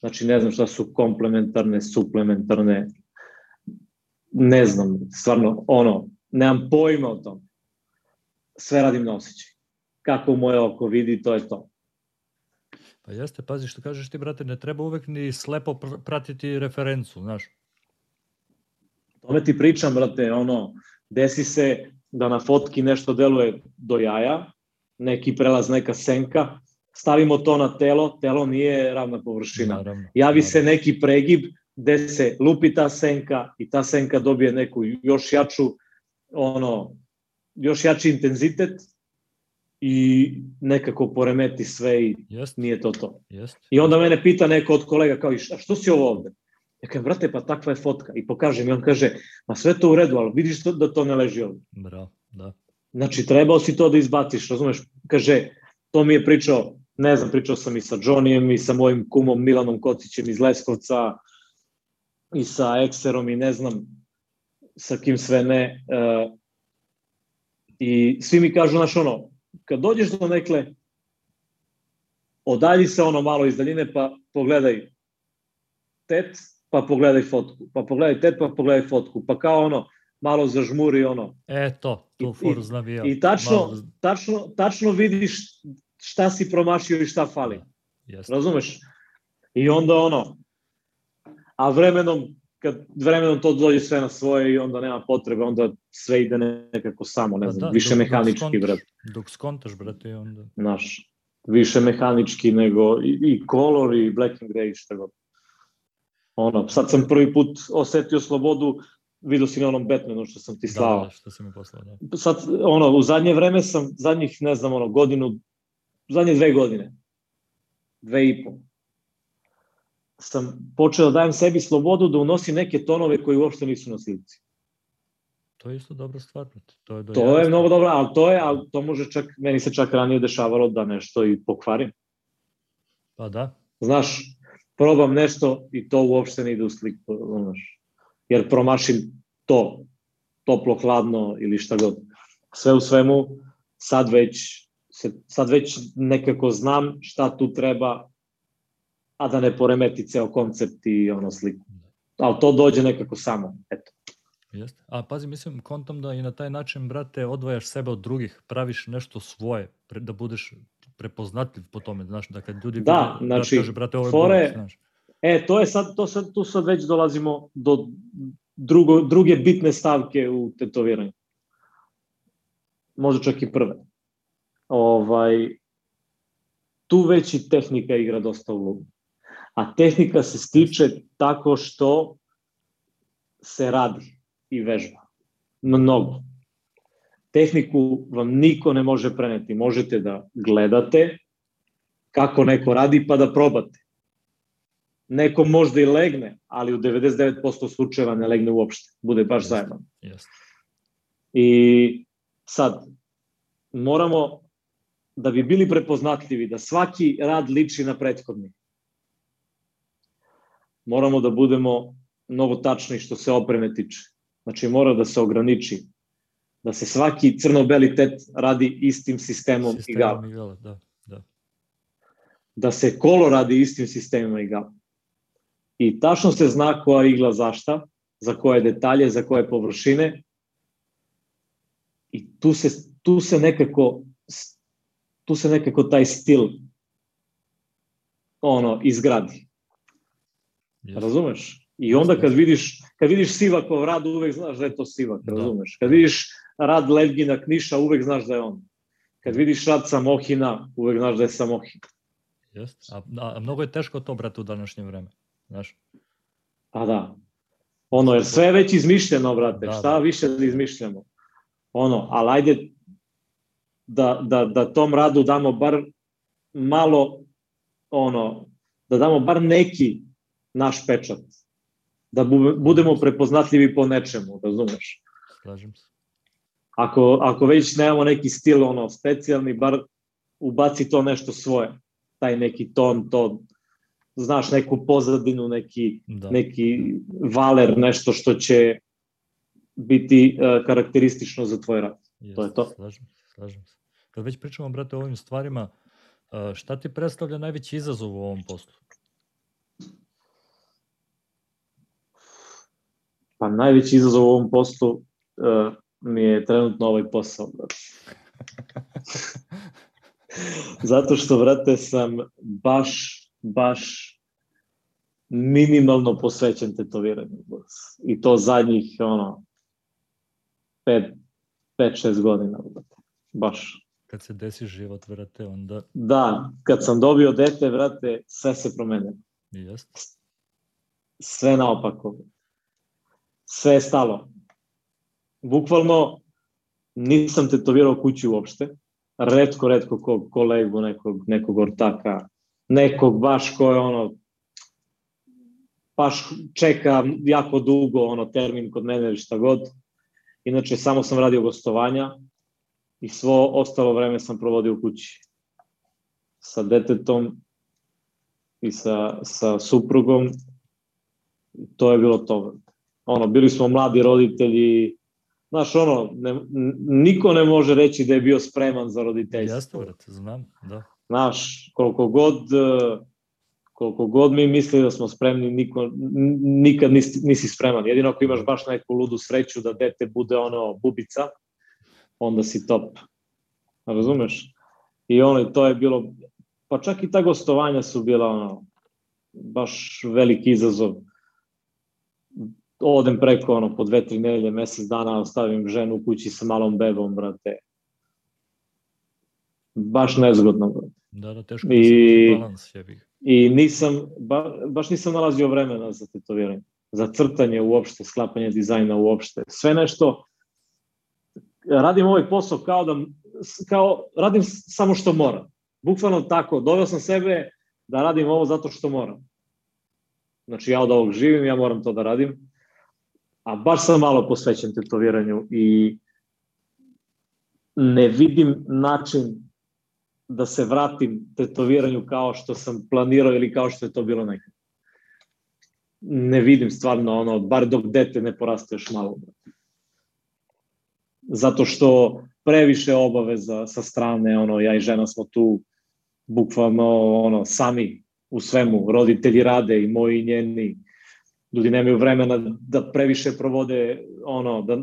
Znači ne znam šta su komplementarne, suplementarne. Ne znam, stvarno, ono, nemam pojma o tom. Sve radim na osjećaj. Kako moje oko vidi, to je to. Pa jeste, pazi što kažeš ti, brate, ne treba uvek ni slepo pratiti referencu, znaš. Tome ti pričam, brate, ono, desi se da na fotki nešto deluje do jaja, neki prelaz, neka senka, stavimo to na telo, telo nije ravna površina. Naravno, Javi naravno. se neki pregib gde se lupi ta senka i ta senka dobije neku još jaču, ono, još jači intenzitet i nekako poremeti sve i Jest. nije to to. Jest. I onda mene pita neko od kolega kao, a što si ovo ovde? Ja kažem, brate, pa takva je fotka. I pokažem i on kaže, ma sve to u redu, ali vidiš to, da to ne leži ovde. Bravo, da. Znači, trebao si to da izbaciš, razumeš? Kaže, to mi je pričao, ne znam, pričao sam i sa Johnnyem i sa mojim kumom Milanom Kocićem iz Leskovca i sa Ekserom i ne znam sa kim sve ne. Uh, I svi mi kažu, znaš, ono, kad dođeš do nekle, odalji se ono malo iz daljine, pa pogledaj tet, pa pogledaj fotku, pa pogledaj tet, pa pogledaj fotku, pa kao ono, malo zažmuri ono. E to, tu foru znam i ja. I tačno, malo... tačno, tačno vidiš šta si promašio i šta fali. Jeste. Razumeš? I onda ono, a vremenom, kad vremenom to dođe sve na svoje i onda nema potrebe, onda sve ide nekako samo, ne pa znam, da, više dok, mehanički, dok brate. Dok skontaš, brate, onda... Naš, više mehanički nego i, i color i black and gray, šta god. Ono, sad sam prvi put osetio slobodu, vidio si na onom Batmanu što sam ti da, slao. Da, da, što si mi poslao, da. Sad, ono, u zadnje vreme sam, zadnjih, ne znam, ono, godinu, zadnje dve godine, dve i po, sam počeo da dajem sebi slobodu da unosim neke tonove koji uopšte nisu na slici. To je isto dobra stvar. To je, to je mnogo dobro, ali to je, ali to može čak, meni se čak ranije dešavalo da nešto i pokvarim. Pa da. Znaš, probam nešto i to uopšte ne ide u sliku, znaš. Jer promašim to, toplo, hladno ili šta god. Sve u svemu, sad već, sad već nekako znam šta tu treba, a da ne poremeti ceo koncept i ono sliku. Ali to dođe nekako samo, eto. Jeste. A pazi, mislim, kontom da i na taj način, brate, odvajaš sebe od drugih, praviš nešto svoje, pre, da budeš prepoznatljiv po tome, znaš, da kad ljudi da, vide, znači, kaže, brate, ovo je fore, bolje, znaš. E, to je sad, to sad, tu sad već dolazimo do drugo, druge bitne stavke u tetoviranju. Možda čak i prve. Ovaj, tu već i tehnika igra dosta ulogu. A tehnika se stiče tako što se radi i vežba. Mnogo. Tehniku vam niko ne može preneti. Možete da gledate kako neko radi pa da probate. Neko možda i legne, ali u 99% slučajeva ne legne uopšte. Bude baš zajedno. Yes. I sad, moramo da bi bili prepoznatljivi, da svaki rad liči na prethodni. Moramo da budemo mnogo tačni što se opreme tiče. Znači mora da se ograniči da se svaki crno-beli tet radi istim sistemom, sistemom igala. igala. Da, da. da se kolo radi istim sistemom igala. I tačno se zna koja igla za šta, za koje detalje, za koje površine I tu se, tu se nekako tu se nekako taj stil ono izgradi. Yes. Razumeš? I onda kad vidiš, kad vidiš Sivakov rad, uvek znaš da je to Sivak, da. razumeš? Kad vidiš rad Levgina Kniša, uvek znaš da je on. Kad vidiš rad Samohina, uvek znaš da je Samohin. Jest. A, a mnogo je teško to, brate, u današnje vreme. Znaš? Pa da. Ono, jer sve je već izmišljeno, brate. Da, Šta da. više da izmišljamo? Ono, ali ajde da, da, da tom radu damo bar malo, ono, da damo bar neki naš pečat. Da budemo prepoznatljivi po nečemu, razumeš? Slažem se. Ako, ako već nemamo neki stil, ono, specijalni, bar ubaci to nešto svoje. Taj neki ton, to, znaš, neku pozadinu, neki, da. neki valer, nešto što će biti uh, karakteristično za tvoj rad. Jeste, to je to. Slažem se, slažem se. Kad već pričamo, brate, o ovim stvarima, uh, šta ti predstavlja najveći izazov u ovom poslu? Pa najveći izazov u ovom poslu uh, mi je trenutno ovaj posao, brate. Zato što, brate, sam baš, baš minimalno posvećen tetoviranju. I to zadnjih, ono, 5-6 godina, brate. Baš. Kad se desi život, vrate, onda... Da, kad sam dobio dete, vrate, sve se promenilo. Jeste. Sve naopako. Sve je stalo. Bukvalno nisam tetovirao kući uopšte. Redko, redko kog kolegu, nekog, nekog ortaka, nekog baš ko je ono baš čeka jako dugo ono termin kod mene ili šta god. Inače, samo sam radio gostovanja i svo ostalo vreme sam provodio u kući. Sa detetom i sa, sa suprugom. To je bilo to. Ono, bili smo mladi roditelji, Znaš, ono, ne, niko ne može reći da je bio spreman za roditeljstvo. Jasno, brate, znam, da. Znaš, koliko god koliko god mi misli da smo spremni, niko, nikad nisi, nisi spreman. Jedino ako imaš baš neku ludu sreću da dete bude ono bubica, onda si top. Razumeš? I ono, to je bilo, pa čak i ta gostovanja su bila ono, baš veliki izazov. Odem preko ono, po dve, tri nelje, mesec dana, ostavim ženu u kući sa malom bebom, brate. Baš nezgodno, brate. Da, da, teško I... da se balans, jebih. I nisam, ba, baš nisam nalazio vremena za tetoviranje, za crtanje uopšte, sklapanje dizajna uopšte. Sve nešto, radim ovaj posao kao da, kao, radim samo što moram. Bukvalno tako, doveo sam sebe da radim ovo zato što moram. Znači ja od ovog živim, ja moram to da radim. A baš sam malo posvećen tetoviranju i ne vidim način da se vratim tetoviranju kao što sam planirao ili kao što je to bilo nekad. Ne vidim stvarno ono, bar dok dete ne poraste još malo. Zato što previše obaveza sa strane, ono, ja i žena smo tu bukvalno ono, sami u svemu, roditelji rade i moji i njeni, ljudi nemaju vremena da previše provode ono, da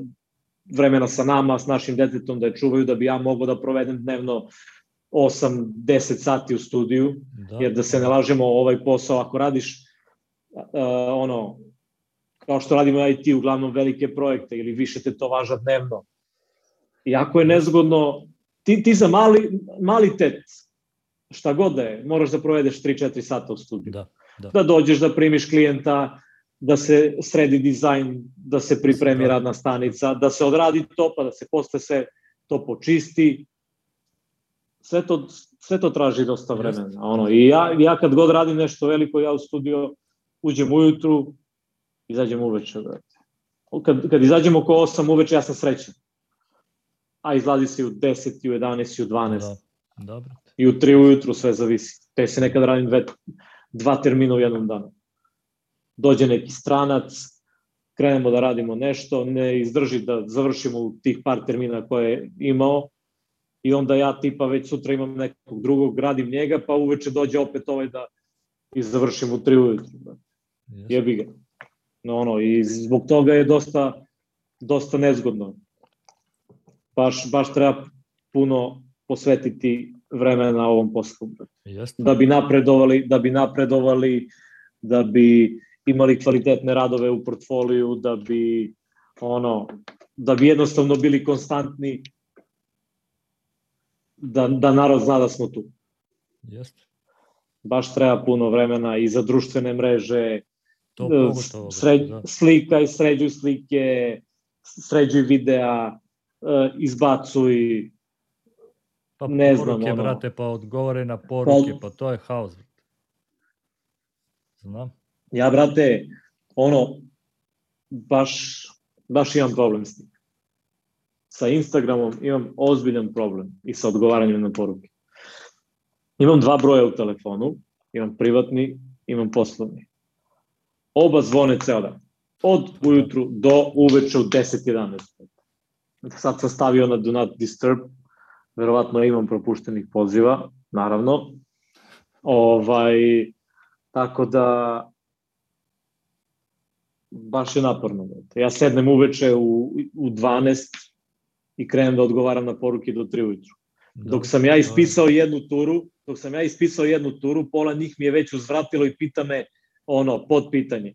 vremena sa nama, s našim detetom, da je čuvaju, da bi ja mogao da provedem dnevno 8-10 sati u studiju, da. jer da se ne lažemo ovaj posao, ako radiš uh, ono, kao što radimo IT, uglavnom velike projekte ili više te to važa dnevno. Iako je nezgodno, ti, ti za mali, mali tet, šta god da je, moraš da provedeš 3-4 sata u studiju. Da, da. da dođeš da primiš klijenta, da se sredi dizajn, da se pripremi da. radna stanica, da se odradi to, pa da se posle sve to počisti, sve to, sve to traži dosta vremena. Ono, I ja, ja kad god radim nešto veliko, ja u studio uđem ujutru, izađem uveče. Kad, kad izađem oko 8 uveče, ja sam srećan. A izlazi se u 10, i u 11, i u 12. Da, dobro. I u 3 ujutru sve zavisi. Te se nekad radim dve, dva termina u jednom danu. Dođe neki stranac, krenemo da radimo nešto, ne izdrži da završimo u tih par termina koje je imao, i onda ja tipa već sutra imam nekog drugog, gradim njega, pa uveče dođe opet ovaj da i završim u tri ujutru. Da. Yes. Jebi ga. No, ono, I zbog toga je dosta, dosta nezgodno. baš, baš treba puno posvetiti vremena ovom poslu. Jeste. Da bi napredovali, da bi napredovali, da bi imali kvalitetne radove u portfoliju, da bi ono, da bi jednostavno bili konstantni, da, da narod zna da smo tu. Jeste. Baš treba puno vremena i za društvene mreže, To pogotovo. sred, da. slika i sređuj slike, sređuj videa, e, izbacuj, Pa ne znam, poruke, ono- brate, pa odgovore na poruke, Pa- pa to je haos. Znam. Ja, brate, ono, baš, baš imam problem s tim. Sa Instagramom imam ozbiljan problem i sa odgovaranjem na poruke. Imam dva broja u telefonu, imam privatni, imam poslovni. Oba zvone ceo dan. Od ujutru do uveče u 10-11. Sad sam stavio na Do Not Disturb, verovatno imam propuštenih poziva, naravno. Ovaj, tako da, baš je naporno. Ja sednem uveče u, u 12 i krenem da odgovaram na poruke do 3 ujutru. Da, Dok sam ja ispisao jednu turu, dok sam ja ispisao jednu turu, pola njih mi je već uzvratilo i pita me ono, pod pitanje.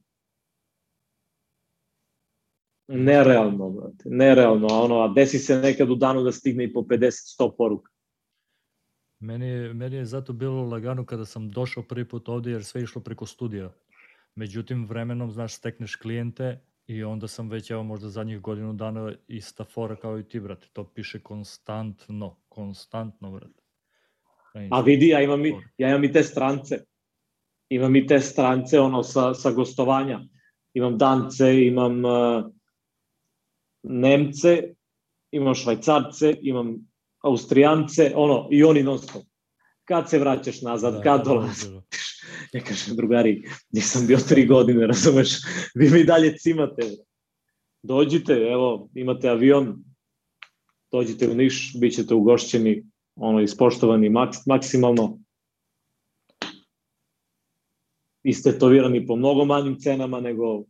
Nerealno, brate, nerealno, a ono, a desi se nekad u danu da stigne i po 50-100 poruka. Meni je, meni je zato bilo lagano kada sam došao prvi put ovde jer sve išlo preko studija. Međutim, vremenom, znaš, stekneš klijente i onda sam već, evo, možda zadnjih godinu dana ista fora kao i ti, brate. To piše konstantno, konstantno, brate. Na A vidi, ja imam, i, ja imam i te strance. Imam i te strance ono, sa, sa gostovanja. Imam Dance, imam uh, Nemce, imam Švajcarce, imam Austrijance, ono, i oni non stop. Kad se vraćaš nazad, Da, kad dolaziš? Ja kažem, drugari, nisam bio tri godine, razumeš? Vi mi dalje cimate. Dođite, evo, imate avion, dođite u Niš, bit ćete ugošćeni, ono, ispoštovani maks, maksimalno. Istetovirani po mnogo manjim cenama nego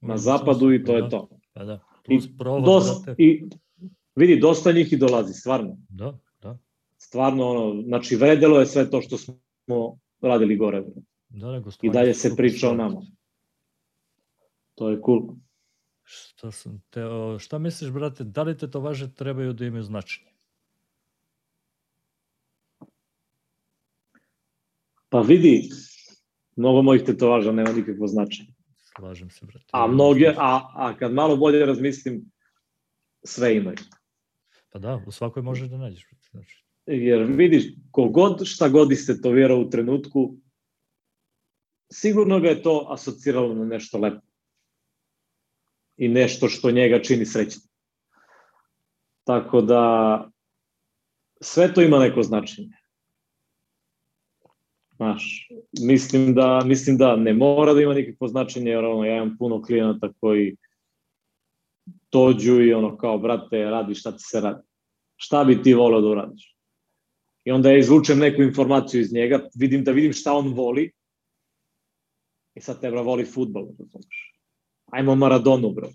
na zapadu i to je to. Pa da, plus provod, Dosta, i, vidi, dosta njih i dolazi, stvarno. Da, da. Stvarno, ono, znači, vredelo je sve to što smo radili gore. Da, da, I dalje se priča o nama. To je cool. Šta, sam te, šta misliš, brate, da li te to važe trebaju da imaju značenje? Pa vidi, mnogo mojih tetovaža nema nikakvo značenje. Slažem se, brate. A mnoge, a, a kad malo bolje razmislim, sve imaju. Pa da, u svakoj možeš da nađeš. brate, Znači, Jer vidiš, kogod šta god istetovirao u trenutku, sigurno ga je to asociralo na nešto lepo. I nešto što njega čini srećnim. Tako da, sve to ima neko značenje. Znaš, mislim da, mislim da ne mora da ima nikakvo značenje, jer ono, ja imam puno klijenata koji dođu i ono kao, brate, radi šta ti se radi. Šta bi ti volio da uradiš? I onda ja izvučem neku informaciju iz njega, vidim da vidim šta on voli. I sad te, voli futbol, razumeš? Ajmo Maradonu, bro.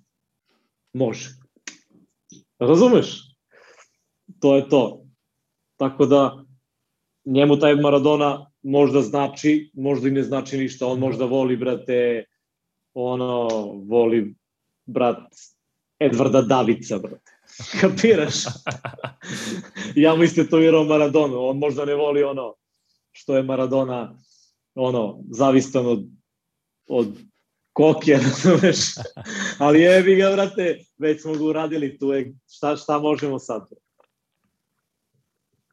Može. Razumeš? To je to. Tako da, njemu taj Maradona možda znači, možda i ne znači ništa. On možda voli, brate, ono, voli, brat, Edvarda Davica, brate. Kapiraš? ja mu istetovirao Maradonu, on možda ne voli ono što je Maradona ono, zavistan od, od koke, razumeš? Ali jebi ga, brate, već smo ga uradili, tu je, šta, šta možemo sad?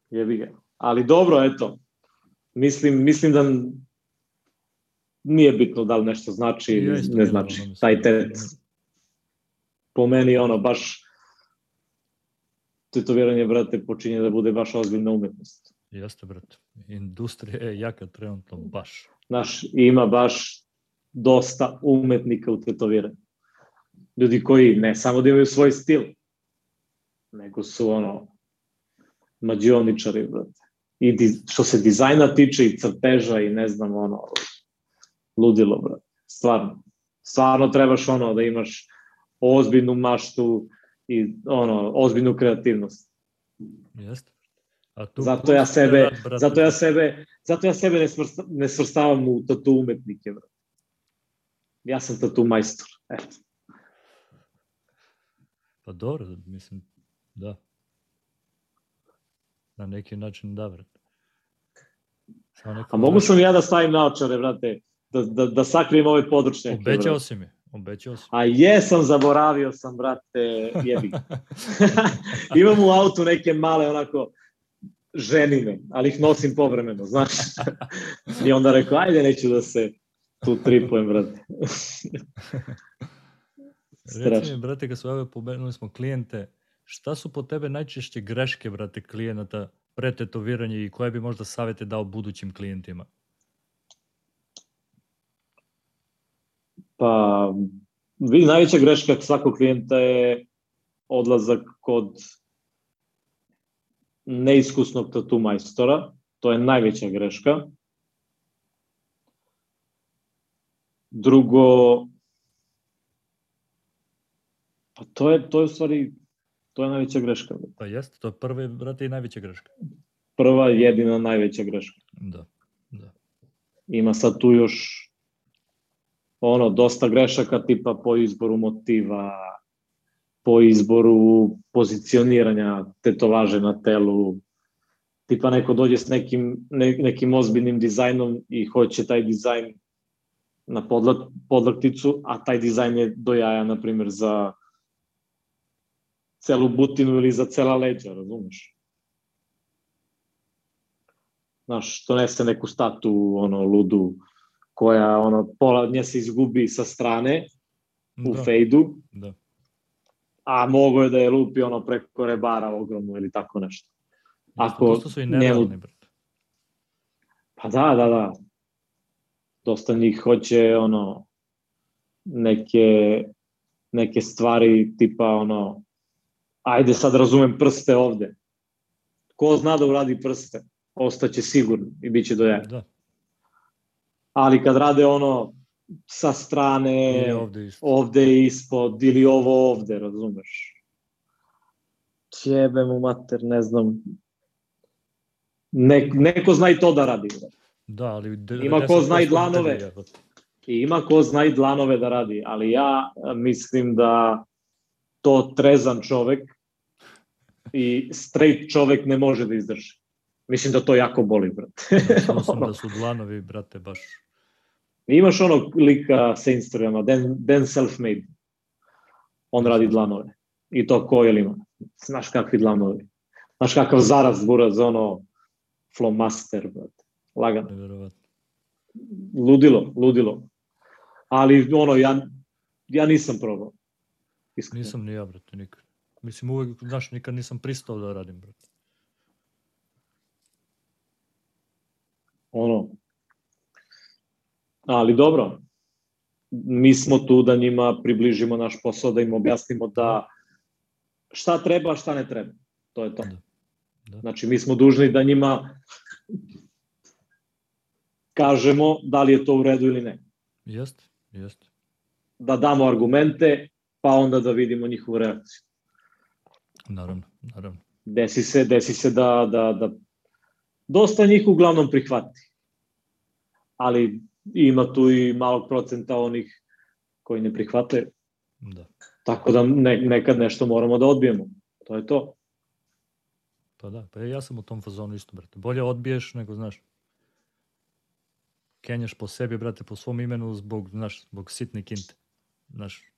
Jebi ga. Ali dobro, eto, mislim, mislim da nije bitno da li nešto znači ili ne znači. Taj tet, po meni, ono, baš tetoviranje, brate, počinje da bude baš ozbiljna umetnost. Jeste, brate. Industrija je jaka trenutno, baš. Znaš, ima baš dosta umetnika u tetoviranju. Ljudi koji ne samo da imaju svoj stil, nego su ono mađioničari, brate. I di, što se dizajna tiče i crteža i ne znam, ono, ludilo, brate. Stvarno. Stvarno trebaš ono da imaš ozbiljnu maštu i ono, ozbiljnu kreativnost. Jeste. A tu zato ja sebe, rad, zato ja sebe, zato ja sebe ne, smrsta, ne svrstavam u tatu umetnike, brat. Ja sam tatu majstor, eto. Pa dobro, mislim, da. Na neki način da, brat. A mogu sam ja da stavim naočare, brate, da, da, da sakrijem ove područnjake. Obećao si mi. Obećao si. A jesam, zaboravio sam, brate, jebi. Imam u autu neke male, onako, ženine, ali ih nosim povremeno, znaš. I onda rekao, ajde, neću da se tu tripujem, brate. Reci mi, brate, kad su ove pomenuli smo klijente, šta su po tebe najčešće greške, brate, klijenata pre tetoviranja i koje bi možda savete dao budućim klijentima? Pa, vidi, najveća greška svakog klijenta je odlazak kod neiskusnog tatu majstora. To je najveća greška. Drugo, pa to je, to je u stvari, to je najveća greška. Pa jeste, to je prva, brate, i najveća greška. Prva, jedina najveća greška. Da, da. Ima sad tu još ono, dosta grešaka tipa po izboru motiva, po izboru pozicioniranja tetovaže na telu, tipa neko dođe s nekim, ne, nekim ozbiljnim dizajnom i hoće taj dizajn na podlak, podlakticu, a taj dizajn je do jaja, na primjer, za celu butinu ili za cela leđa, razumeš? Znaš, donese neku statu, ono, ludu, koja ono pola od nje se izgubi sa strane u da. fejdu. Da. A mogo je da je lupi ono preko rebara ogromno ili tako nešto. Ako Dosta su i nerealni, njemu... Pa da, da, da. Dosta njih hoće ono neke neke stvari tipa ono ajde sad razumem prste ovde. Ko zna da uradi prste, ostaće sigurno i bit će do jaja. Da ali kad rade ono sa strane, ovde, ispod. ovde ispod, ili ovo ovde, razumeš? Jebe mu mater, ne znam. Ne, neko zna i to da radi. Da, ali... Ima ko zna i dlanove. I ima ko zna i dlanove da radi, ali ja mislim da to trezan čovek i straight čovek ne može da izdrži. Mislim da to jako boli, brate. Sam da su dlanovi, brate, baš Imaš onog lika sa Instagrama, Dan, Dan Selfmade. On radi dlanove. I to ko je ima. Znaš kakvi dlanovi. Znaš kakav zaraz buraz, ono, flomaster, brate. Lagano. Ludilo, ludilo. Ali, ono, ja, ja nisam probao. Iskreno. Nisam ni ja, brate, nikad. Mislim, uvek, znaš, nikad nisam pristao da radim, brate. Ono, Ali dobro, mi smo tu da njima približimo naš posao, da im objasnimo da šta treba, šta ne treba. To je to. Da. Da. Znači, mi smo dužni da njima kažemo da li je to u redu ili ne. Jeste, jeste. Da damo argumente, pa onda da vidimo njihovu reakciju. Naravno, naravno. Desi se, desi se da, da, da dosta njih uglavnom prihvati. Ali ima tu i malog procenta onih koji ne prihvate. Da. Tako da ne, nekad nešto moramo da odbijemo. To je to. Pa da, pa ja sam u tom fazonu isto, brate. Bolje odbiješ nego, znaš, kenjaš po sebi, brate, po svom imenu zbog, znaš, zbog sitne kinte. Znaš,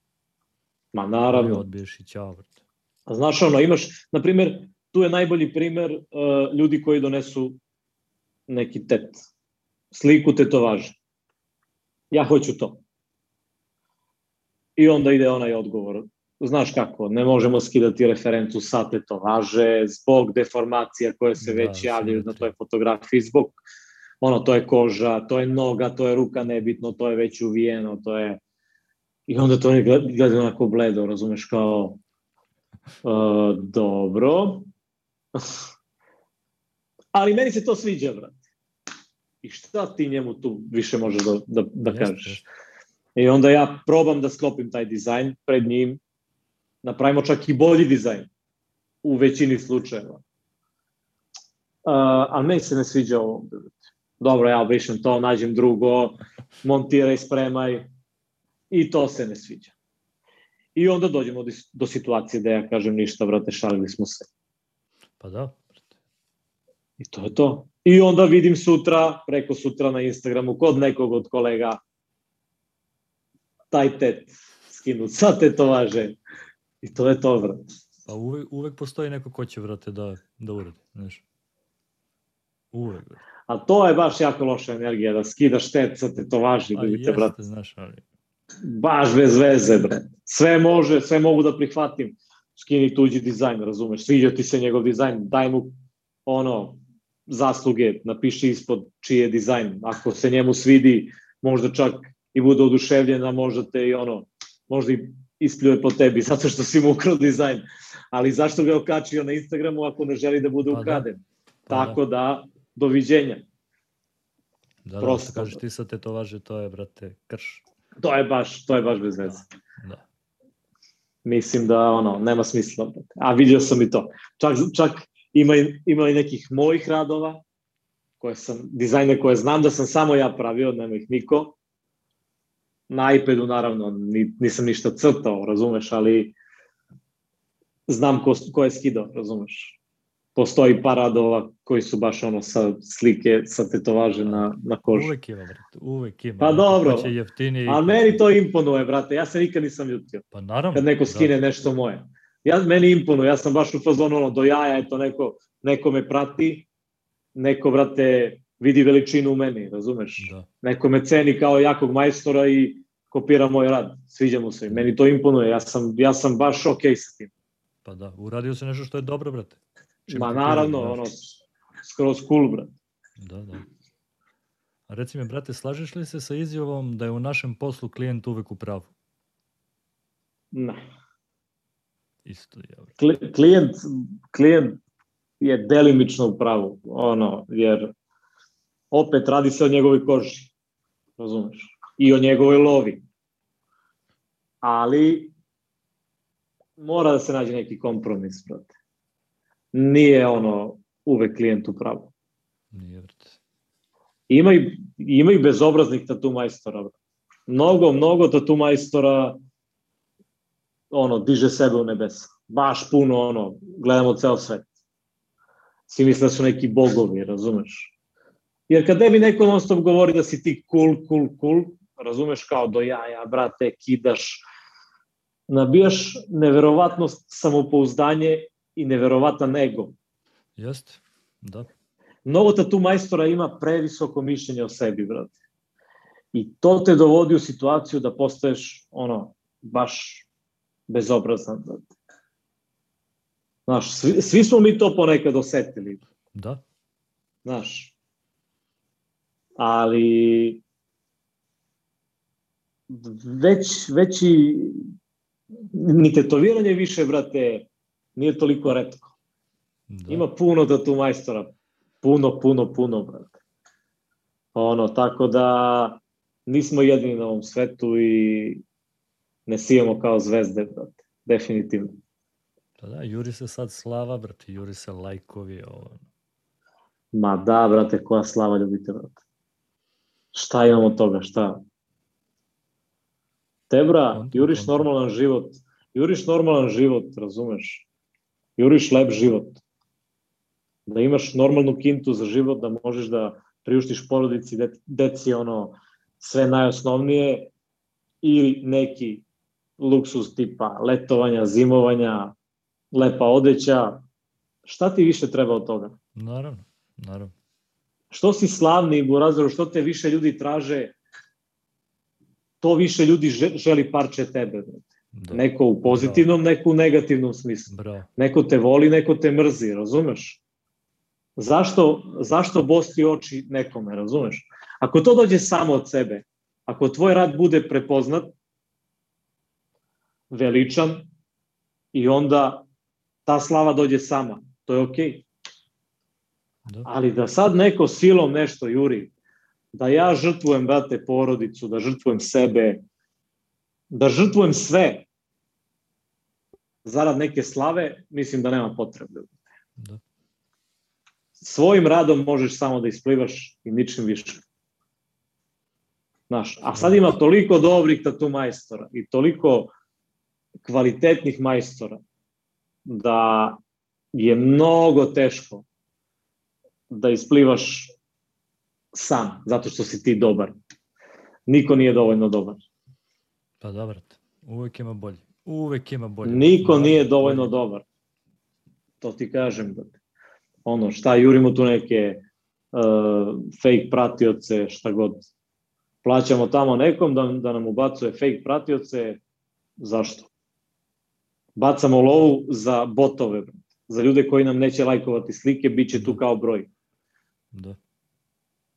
Ma naravno. Bolje odbiješ i ćao, brate. A znaš, ono, imaš, na primer, tu je najbolji primer uh, ljudi koji donesu neki tet, sliku tetovaže ja hoću to. I onda ide onaj odgovor, znaš kako, ne možemo skidati referencu sa tetovaže zbog deformacija koje se da, već javljaju na toj fotografiji, zbog ono, to je koža, to je noga, to je ruka nebitno, to je već uvijeno, to je... I onda to oni gledaju onako bledo, razumeš, kao, uh, dobro, ali meni se to sviđa, brat i šta ti njemu tu više možeš da, da, da kažeš. I onda ja probam da sklopim taj dizajn pred njim napravimo čak i bolji dizajn u većini slučajeva. Uh, ali meni se ne sviđa ovo. Dobro, ja obrišem to, nađem drugo, montiraj, spremaj i to se ne sviđa. I onda dođemo do, do situacije da ja kažem ništa, vrate, šalili smo se. Pa da. I to je to. I onda vidim sutra, preko sutra na Instagramu, kod nekog od kolega, taj tet skinut sa tetovaže. I to je to, vrate. Pa uvek, uvek postoji neko ko će, vrate, da, da uradi, znaš. Uvek, vrate. A to je baš jako loša energija, da skidaš tet sa tetovaži, A vidite, jeste, brate. znaš, ali... Baš bez veze, bre. Sve može, sve mogu da prihvatim. Skini tuđi dizajn, razumeš? Sviđa ti se njegov dizajn, daj mu ono, zasluge, napiši ispod čiji je dizajn. Ako se njemu svidi, možda čak i bude oduševljen, a možda te i ono, možda i ispljuje po tebi, zato što si mu ukrao dizajn. Ali zašto ga je okačio na Instagramu ako ne želi da bude Pa da. ukraden? Pa da. Tako da, doviđenja. Da, da, prosto, što kažeš da. ti sa tetovaže, to je, brate, krš. To je baš, to je baš bez veze. Da. Mislim da ono, nema smisla. A vidio sam i to. Čak, čak ima, ima i nekih mojih radova, koje sam, dizajne koje znam da sam samo ja pravio, nema ih niko. Na iPadu naravno ni, nisam ništa crtao, razumeš, ali znam ko, ko je skidao, razumeš. Postoji par radova koji su baš ono sa slike, sa tetovaže na, na koži. Uvek ima, brate, uvek ima. Pa dobro. Ko će jeftinije. A meni to imponuje, brate, ja se nikad nisam ljutio. Pa naravno. kad neko da. skine nešto moje. Ja, meni imponuje, ja sam baš u fazonu ono, do jaja, eto, neko, neko me prati, neko, brate, vidi veličinu u meni, razumeš? Da. Neko me ceni kao jakog majstora i kopira moj rad, sviđa mu se i meni to imponuje, ja sam, ja sam baš okej sa tim. Pa da, uradio se nešto što je dobro, brate. Čim Ma naravno, ono, skroz cool, brate. Da, da. A reci mi, brate, slažeš li se sa izjavom da je u našem poslu klijent uvek u pravu? Ne. Isto je, Klijent, klijent je delimično u pravu, ono, jer opet radi se o njegovoj koži, razumeš? I o njegovoj lovi. Ali mora da se nađe neki kompromis, brate. Nije ono uvek klijent u pravu. Nije, brate. Ima i, ima i bezobraznih tatu majstora. brate. Mnogo, mnogo tatu majstora ono, diže sebe u nebesa. Baš puno, ono, gledamo ceo svet. Svi misle da su neki bogovi, razumeš? Jer kad tebi neko non stop govori da si ti cool, cool, cool, razumeš kao do jaja, brate, kidaš, nabijaš neverovatnost samopouzdanje i neverovatan ego. Jeste? Da. Mnogo tatu majstora ima previsoko mišljenje o sebi, brate. I to te dovodi u situaciju da postaješ, ono, baš bezobrazan. Znaš, svi, svi smo mi to ponekad osetili, Da. znaš. Ali već, veći ni tetoviranje više, brate, nije toliko redko. da. Ima puno tatu majstora. Puno, puno, puno, brate. Ono, tako da nismo jedini na ovom svetu i ne sijemo kao zvezde, brate. Definitivno. Pa da, juri se sad slava, brate, juri se lajkovi, ovo. Ma da, brate, koja slava ljubite, brate. Šta imamo od toga, šta? Tebra, juriš normalan život. Juriš normalan život, razumeš? Juriš lep život. Da imaš normalnu kintu za život, da možeš da priuštiš porodici, de- deci ono sve najosnovnije ili neki luksus tipa letovanja, zimovanja, lepa odeća. Šta ti više treba od toga? Naravno, naravno. što si slavni Burazeru, što te više ljudi traže, to više ljudi že- želi parče tebe. Da. Neko u pozitivnom, neko u negativnom smislu. Bravo. Neko te voli, neko te mrzi, razumeš? Zašto, zašto bosti oči nekome, razumeš? Ako to dođe samo od sebe, ako tvoj rad bude prepoznat, veličan, i onda ta slava dođe sama, to je okej. Okay. Da. Ali da sad neko silom nešto juri, da ja žrtvujem, brate, porodicu, da žrtvujem sebe, da žrtvujem sve, zarad neke slave, mislim da nema potrebe. Da. Svojim radom možeš samo da isplivaš i ničim više. Znaš, a sad ima toliko dobrih tatu majstora i toliko kvalitetnih majstora da je mnogo teško da isplivaš sam, zato što si ti dobar. Niko nije dovoljno dobar. Pa dobro, uvek ima bolje. Uvek ima bolje. Niko nije dovoljno bolje. dobar. To ti kažem. Ono, šta, jurimo tu neke uh, fake pratioce, šta god. Plaćamo tamo nekom da, da nam ubacuje fake pratioce. Zašto? Bacamo lovu za botove, za ljude koji nam neće lajkovati slike, bit će tu kao broj. Da.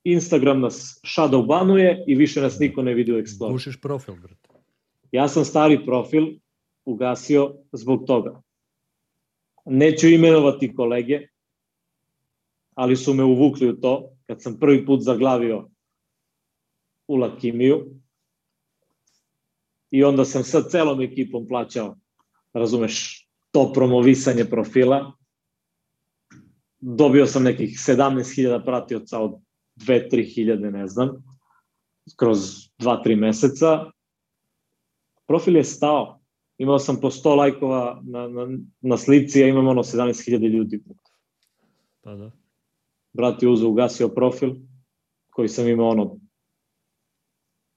Instagram nas shadow banuje i više nas niko ne vidi u Explorer. Gušiš profil, brate. Ja sam stari profil ugasio zbog toga. Neću imenovati kolege, ali su me uvukli u to kad sam prvi put zaglavio u Lakimiju i onda sam sa celom ekipom plaćao, razumeš, to promovisanje profila dobio sam nekih 17.000 pratioca od 2-3 hiljade, ne znam, kroz 2-3 meseca. Profil je stao. Imao sam po 100 lajkova na, na, na slici, a imam ono 17.000 ljudi. Pa da. Brat je uzeo, ugasio profil koji sam imao ono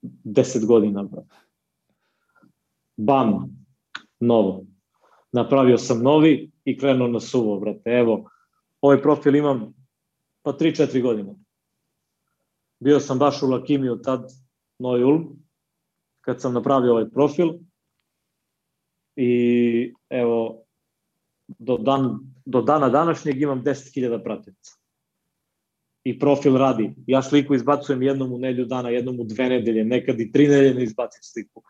10 godina. Brat. Bam, novo. Napravio sam novi i krenuo na suvo, brate. Evo, ovaj profil imam pa 3-4 godine. Bio sam baš u Lakimiju tad, Noj Ulm, kad sam napravio ovaj profil i evo, do, dan, do dana današnjeg imam 10.000 pratica. I profil radi. Ja sliku izbacujem jednom u nelju dana, jednom u dve nedelje, nekad i tri nedelje ne izbacim sliku.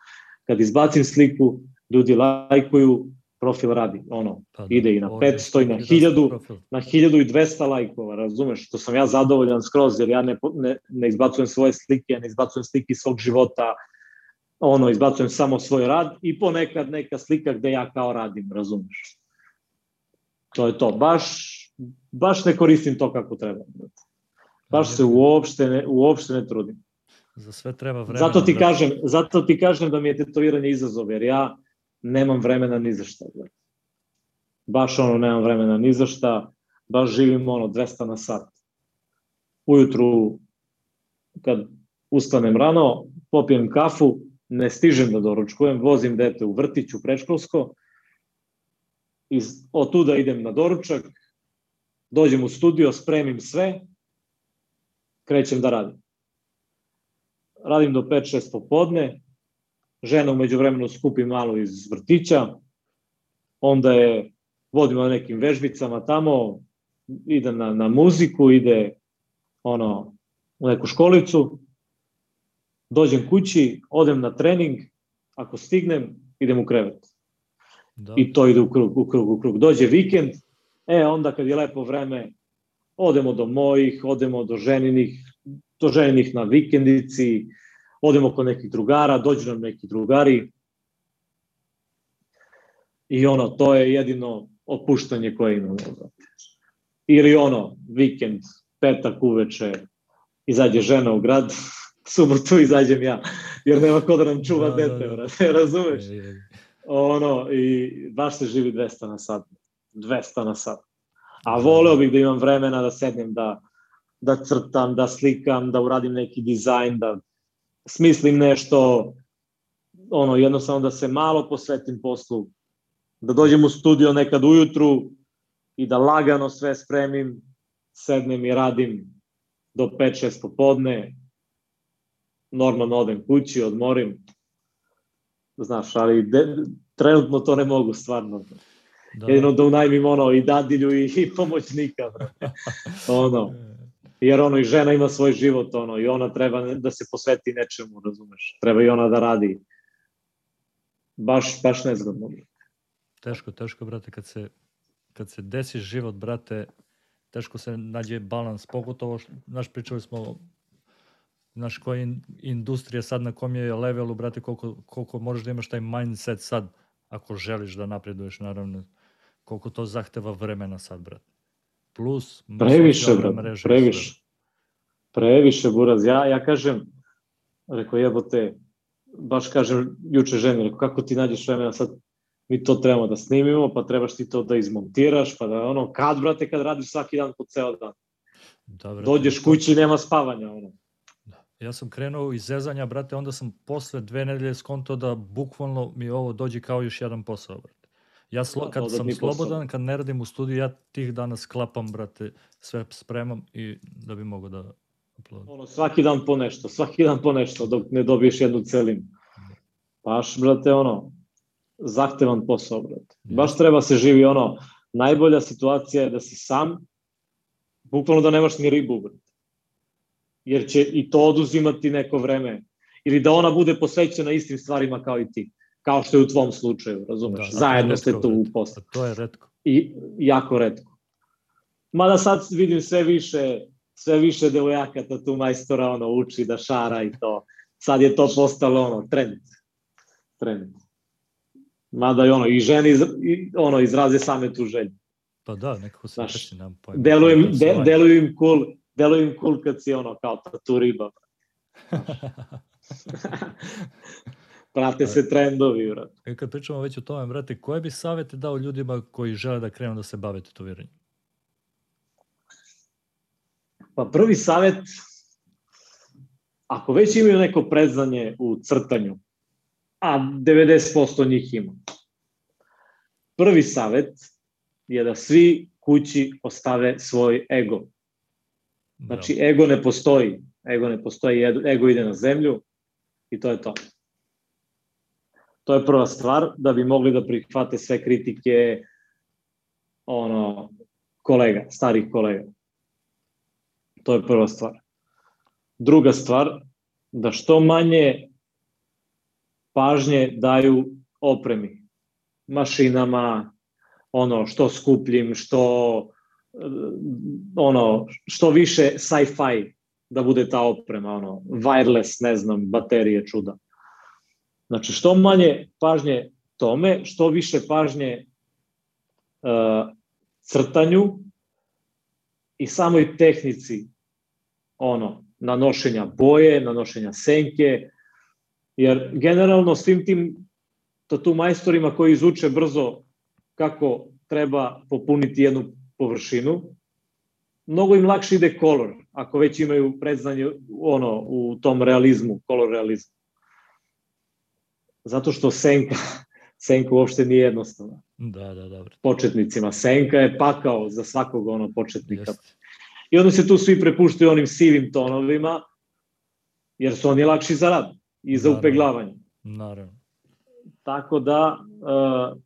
Kad izbacim sliku, ljudi lajkuju, profil radi, ono, pa da, ide i na 500 i na 1000, na 1200 lajkova, razumeš, što sam ja zadovoljan skroz, jer ja ne, ne, ne izbacujem svoje slike, ja ne izbacujem slike svog života, ono, izbacujem samo svoj rad i ponekad neka slika gde ja kao radim, razumeš. To je to, baš, baš ne koristim to kako treba. Baš se uopšte ne, uopšte ne trudim. Za sve treba vremena. Zato ti, kažem, zato ti kažem da mi je tetoviranje izazov, jer ja nemam vremena ni za šta. Baš ono, nemam vremena ni za šta, baš živim ono 200 na sat. Ujutru, kad ustanem rano, popijem kafu, ne stižem da doručkujem, vozim dete u vrtić, u preškolsko, i od tuda idem na doručak, dođem u studio, spremim sve, krećem da radim. Radim do 5-6 popodne, žena umeđu vremenu skupi malo iz vrtića, onda je vodimo na nekim vežbicama tamo, ide na, na muziku, ide ono, u neku školicu, dođem kući, odem na trening, ako stignem, idem u krevet. Da. I to ide u krug, u krug, u krug. Dođe vikend, e, onda kad je lepo vreme, odemo do mojih, odemo do ženinih, do ženinih na vikendici, odemo kod nekih drugara, dođu nam neki drugari i ono, to je jedino opuštanje koje imamo. Ili ono, vikend, petak uveče, izađe žena u grad, subotu izađem ja, jer nema ko da nam čuva da, dete, da, da. razumeš? Ono, i baš se živi 200 na sat, 200 na sat. A voleo bih da imam vremena da sednem, da, da crtam, da slikam, da uradim neki dizajn, da smislim nešto, ono, jednostavno da se malo posvetim poslu, da dođem u studio nekad ujutru i da lagano sve spremim, sednem i radim do 5-6 popodne, normalno odem kući, odmorim, znaš, ali de, trenutno to ne mogu stvarno. Da. Jedino da unajmim ono i dadilju i, i pomoćnika, brate. ono, jer ono i žena ima svoj život ono i ona treba da se posveti nečemu, razumeš? Treba i ona da radi. Baš baš nezgodno. Teško, teško brate kad se kad se desi život brate, teško se nađe balans, pogotovo naš pričali smo naš koja industrija sad na kom je levelu, brate, koliko, koliko možeš da imaš taj mindset sad, ako želiš da napreduješ, naravno, koliko to zahteva vremena sad, brate. Plus, previše, brate, previše. Previše, Buraz. Ja, ja kažem, rekao, jebote, baš kažem juče ženi, rekao, kako ti nađeš vremena sad, mi to trebamo da snimimo, pa trebaš ti to da izmontiraš, pa da ono, kad, brate, kad radiš svaki dan po ceo dan. Da, brate, Dođeš kući i nema spavanja, ono. Da. Ja sam krenuo iz zezanja, brate, onda sam posle dve nedelje skonto da bukvalno mi ovo dođe kao još jedan posao, brate. Ja slo, da, kad sam slobodan, kad ne radim u studiju, ja tih dana sklapam, brate, sve spremam i da bi mogo da uploadam. Ono, svaki dan po nešto, svaki dan po nešto, dok ne dobiješ jednu celinu. Baš, brate, ono, zahtevan posao, brate. Baš treba se živi, ono, najbolja situacija je da si sam, bukvalno da nemaš ni ribu, brate. Jer će i to oduzimati neko vreme. Ili da ona bude posvećena istim stvarima kao i ti. Kao što je u tvom slučaju, razumeš? Da, Zajedno ste tu u poslu. To je redko. I jako redko. Mada sad vidim sve više, sve više devojaka tu majstora ono, uči da šara i to. Sad je to postalo ono, trend. Trend. Mada i ono, i žene iz, i, ono, izraze same tu želju. Pa da, nekako se Znaš, nam pojma. Delujem, de, deluju im cool, deluju im cool kad si ono, kao tatu riba. Prate se trendovi, brate. I e, kad pričamo već o tome, brate, koje bi savete dao ljudima koji žele da krenu da se bave tetoviranjem? Pa prvi savet, ako već imaju neko predznanje u crtanju, a 90% njih ima. Prvi savet je da svi kući ostave svoj ego. Znači, ego ne postoji. Ego ne postoji, ego ide na zemlju i to je to. To je prva stvar, da bi mogli da prihvate sve kritike ono, kolega, starih kolega. To je prva stvar. Druga stvar, da što manje pažnje daju opremi, mašinama, ono, što skupljim, što ono, što više sci-fi da bude ta oprema, ono, wireless, ne znam, baterije čuda. Znači, što manje pažnje tome, što više pažnje uh, crtanju i samoj tehnici ono, nanošenja boje, nanošenja senke, Jer generalno svim tim tatu majstorima koji izuče brzo kako treba popuniti jednu površinu, mnogo im lakše ide kolor, ako već imaju predznanje ono, u tom realizmu, kolor realizmu. Zato što senka, senka uopšte nije jednostavna. Da, da, dobro. Početnicima. Senka je pakao za svakog ono početnika. Jest. I onda se tu svi prepuštaju onim sivim tonovima, jer su oni lakši za rad i za upeglavanje. Naravno. Tako da, uh,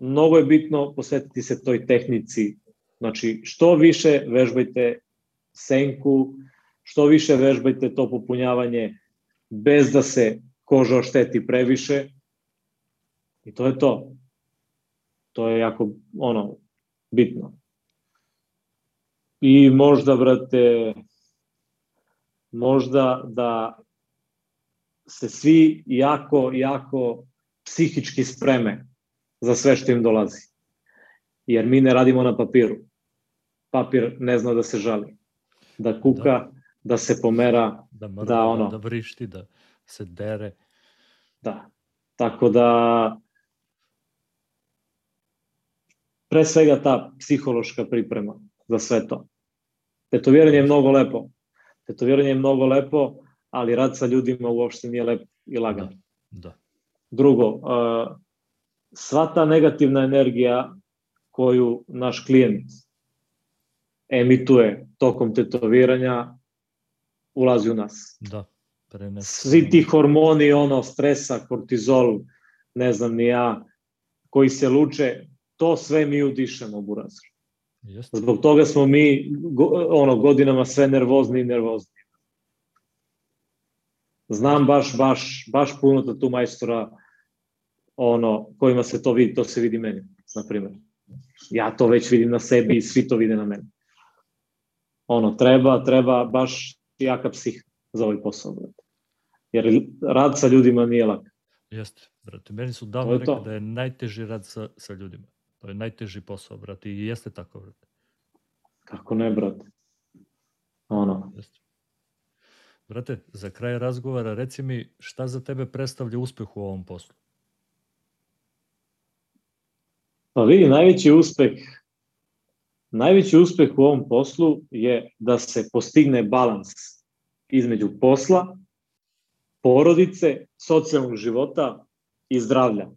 mnogo je bitno posvetiti se toj tehnici. Znači, što više vežbajte senku, što više vežbajte to popunjavanje bez da se koža ošteti previše. I to je to. To je jako, ono, bitno. I možda, brate, možda da se svi jako, jako psihički spreme za sve što im dolazi. Jer mi ne radimo na papiru. Papir ne zna da se žali. Da kuka, da, da se pomera, da, mrda, da ono... Da vrišti, da se dere. Da. Tako da pre svega ta psihološka priprema za sve to. Tetoviranje je mnogo lepo. Tetoviranje je mnogo lepo, ali rad sa ljudima uopšte nije lep i lagan. Da. da. Drugo, uh, sva ta negativna energija koju naš klijent emituje tokom tetoviranja ulazi u nas. Da, prenes. Svi ti hormoni, ono, stresa, kortizol, ne znam ni ja, koji se luče, to sve mi udišemo, burazir. Jeste. Zbog toga smo mi ono godinama sve nervozni i nervozni. Znam baš, baš, baš puno da tu majstora ono, kojima se to vidi, to se vidi meni, na primjer. Ja to već vidim na sebi i svi to vide na meni. Ono, treba, treba baš jaka psih za ovaj posao. Jer rad sa ljudima nije lak. Jeste. Brate, meni su davno To rekli to. da je najteži rad sa, sa ljudima. To je najteži posao, brate, i jeste tako, brate. Kako ne, brate? Ono, Jeste. Brate, za kraj razgovora reci mi šta za tebe predstavlja uspeh u ovom poslu? pa vidi, najveći uspeh najveći uspeh u ovom poslu je da se postigne balans između posla, porodice, socijalnog života i zdravlja.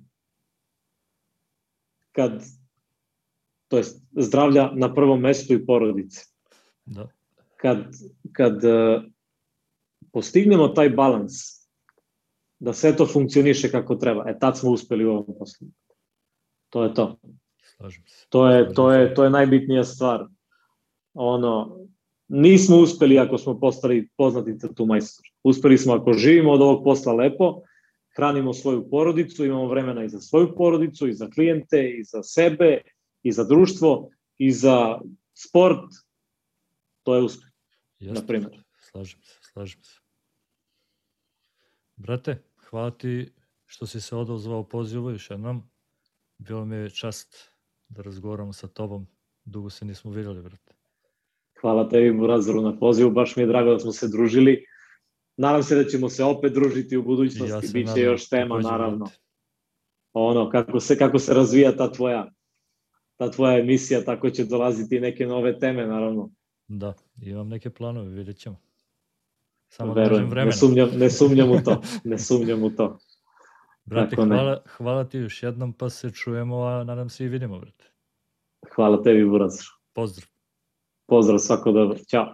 Kad, to jest zdravlja na prvom mestu i porodice. Da, Kad, kad uh, postignemo taj balans, da sve to funkcioniše kako treba, e tad smo uspeli u ovom poslu. To je to. slažem se. To je, to je, to je najbitnija stvar. Ono, nismo uspeli ako smo postali poznati tatu majstor. Uspeli smo ako živimo od ovog posla lepo, hranimo svoju porodicu, imamo vremena i za svoju porodicu, i za klijente, i za sebe, i za društvo, i za sport. To je uspeh. Na primjer. Slažem se, slažem se. Brate, hvala ti što si se odozvao pozivu još jednom. Bilo mi je čast da razgovaramo sa tobom. Dugo se nismo vidjeli, brate. Hvala tebi, Murazoru, na pozivu. Baš mi je drago da smo se družili. Nadam se da ćemo se opet družiti u budućnosti. se Biće nadam još tema, naravno. ono kako se kako se razvija ta tvoja ta tvoja emisija tako će dolaziti neke nove teme naravno Da, imam neke planove, vidjet ćemo. Samo da verujem vremena. ne sumnjam ne sumnjam u to ne sumnjam u to Brate, Tako ne. hvala, hvala ti još jednom, pa se čujemo, a nadam se i vidimo, brate. hvala tebi Buraz Pozdrav. Pozdrav svako dobro. Ćao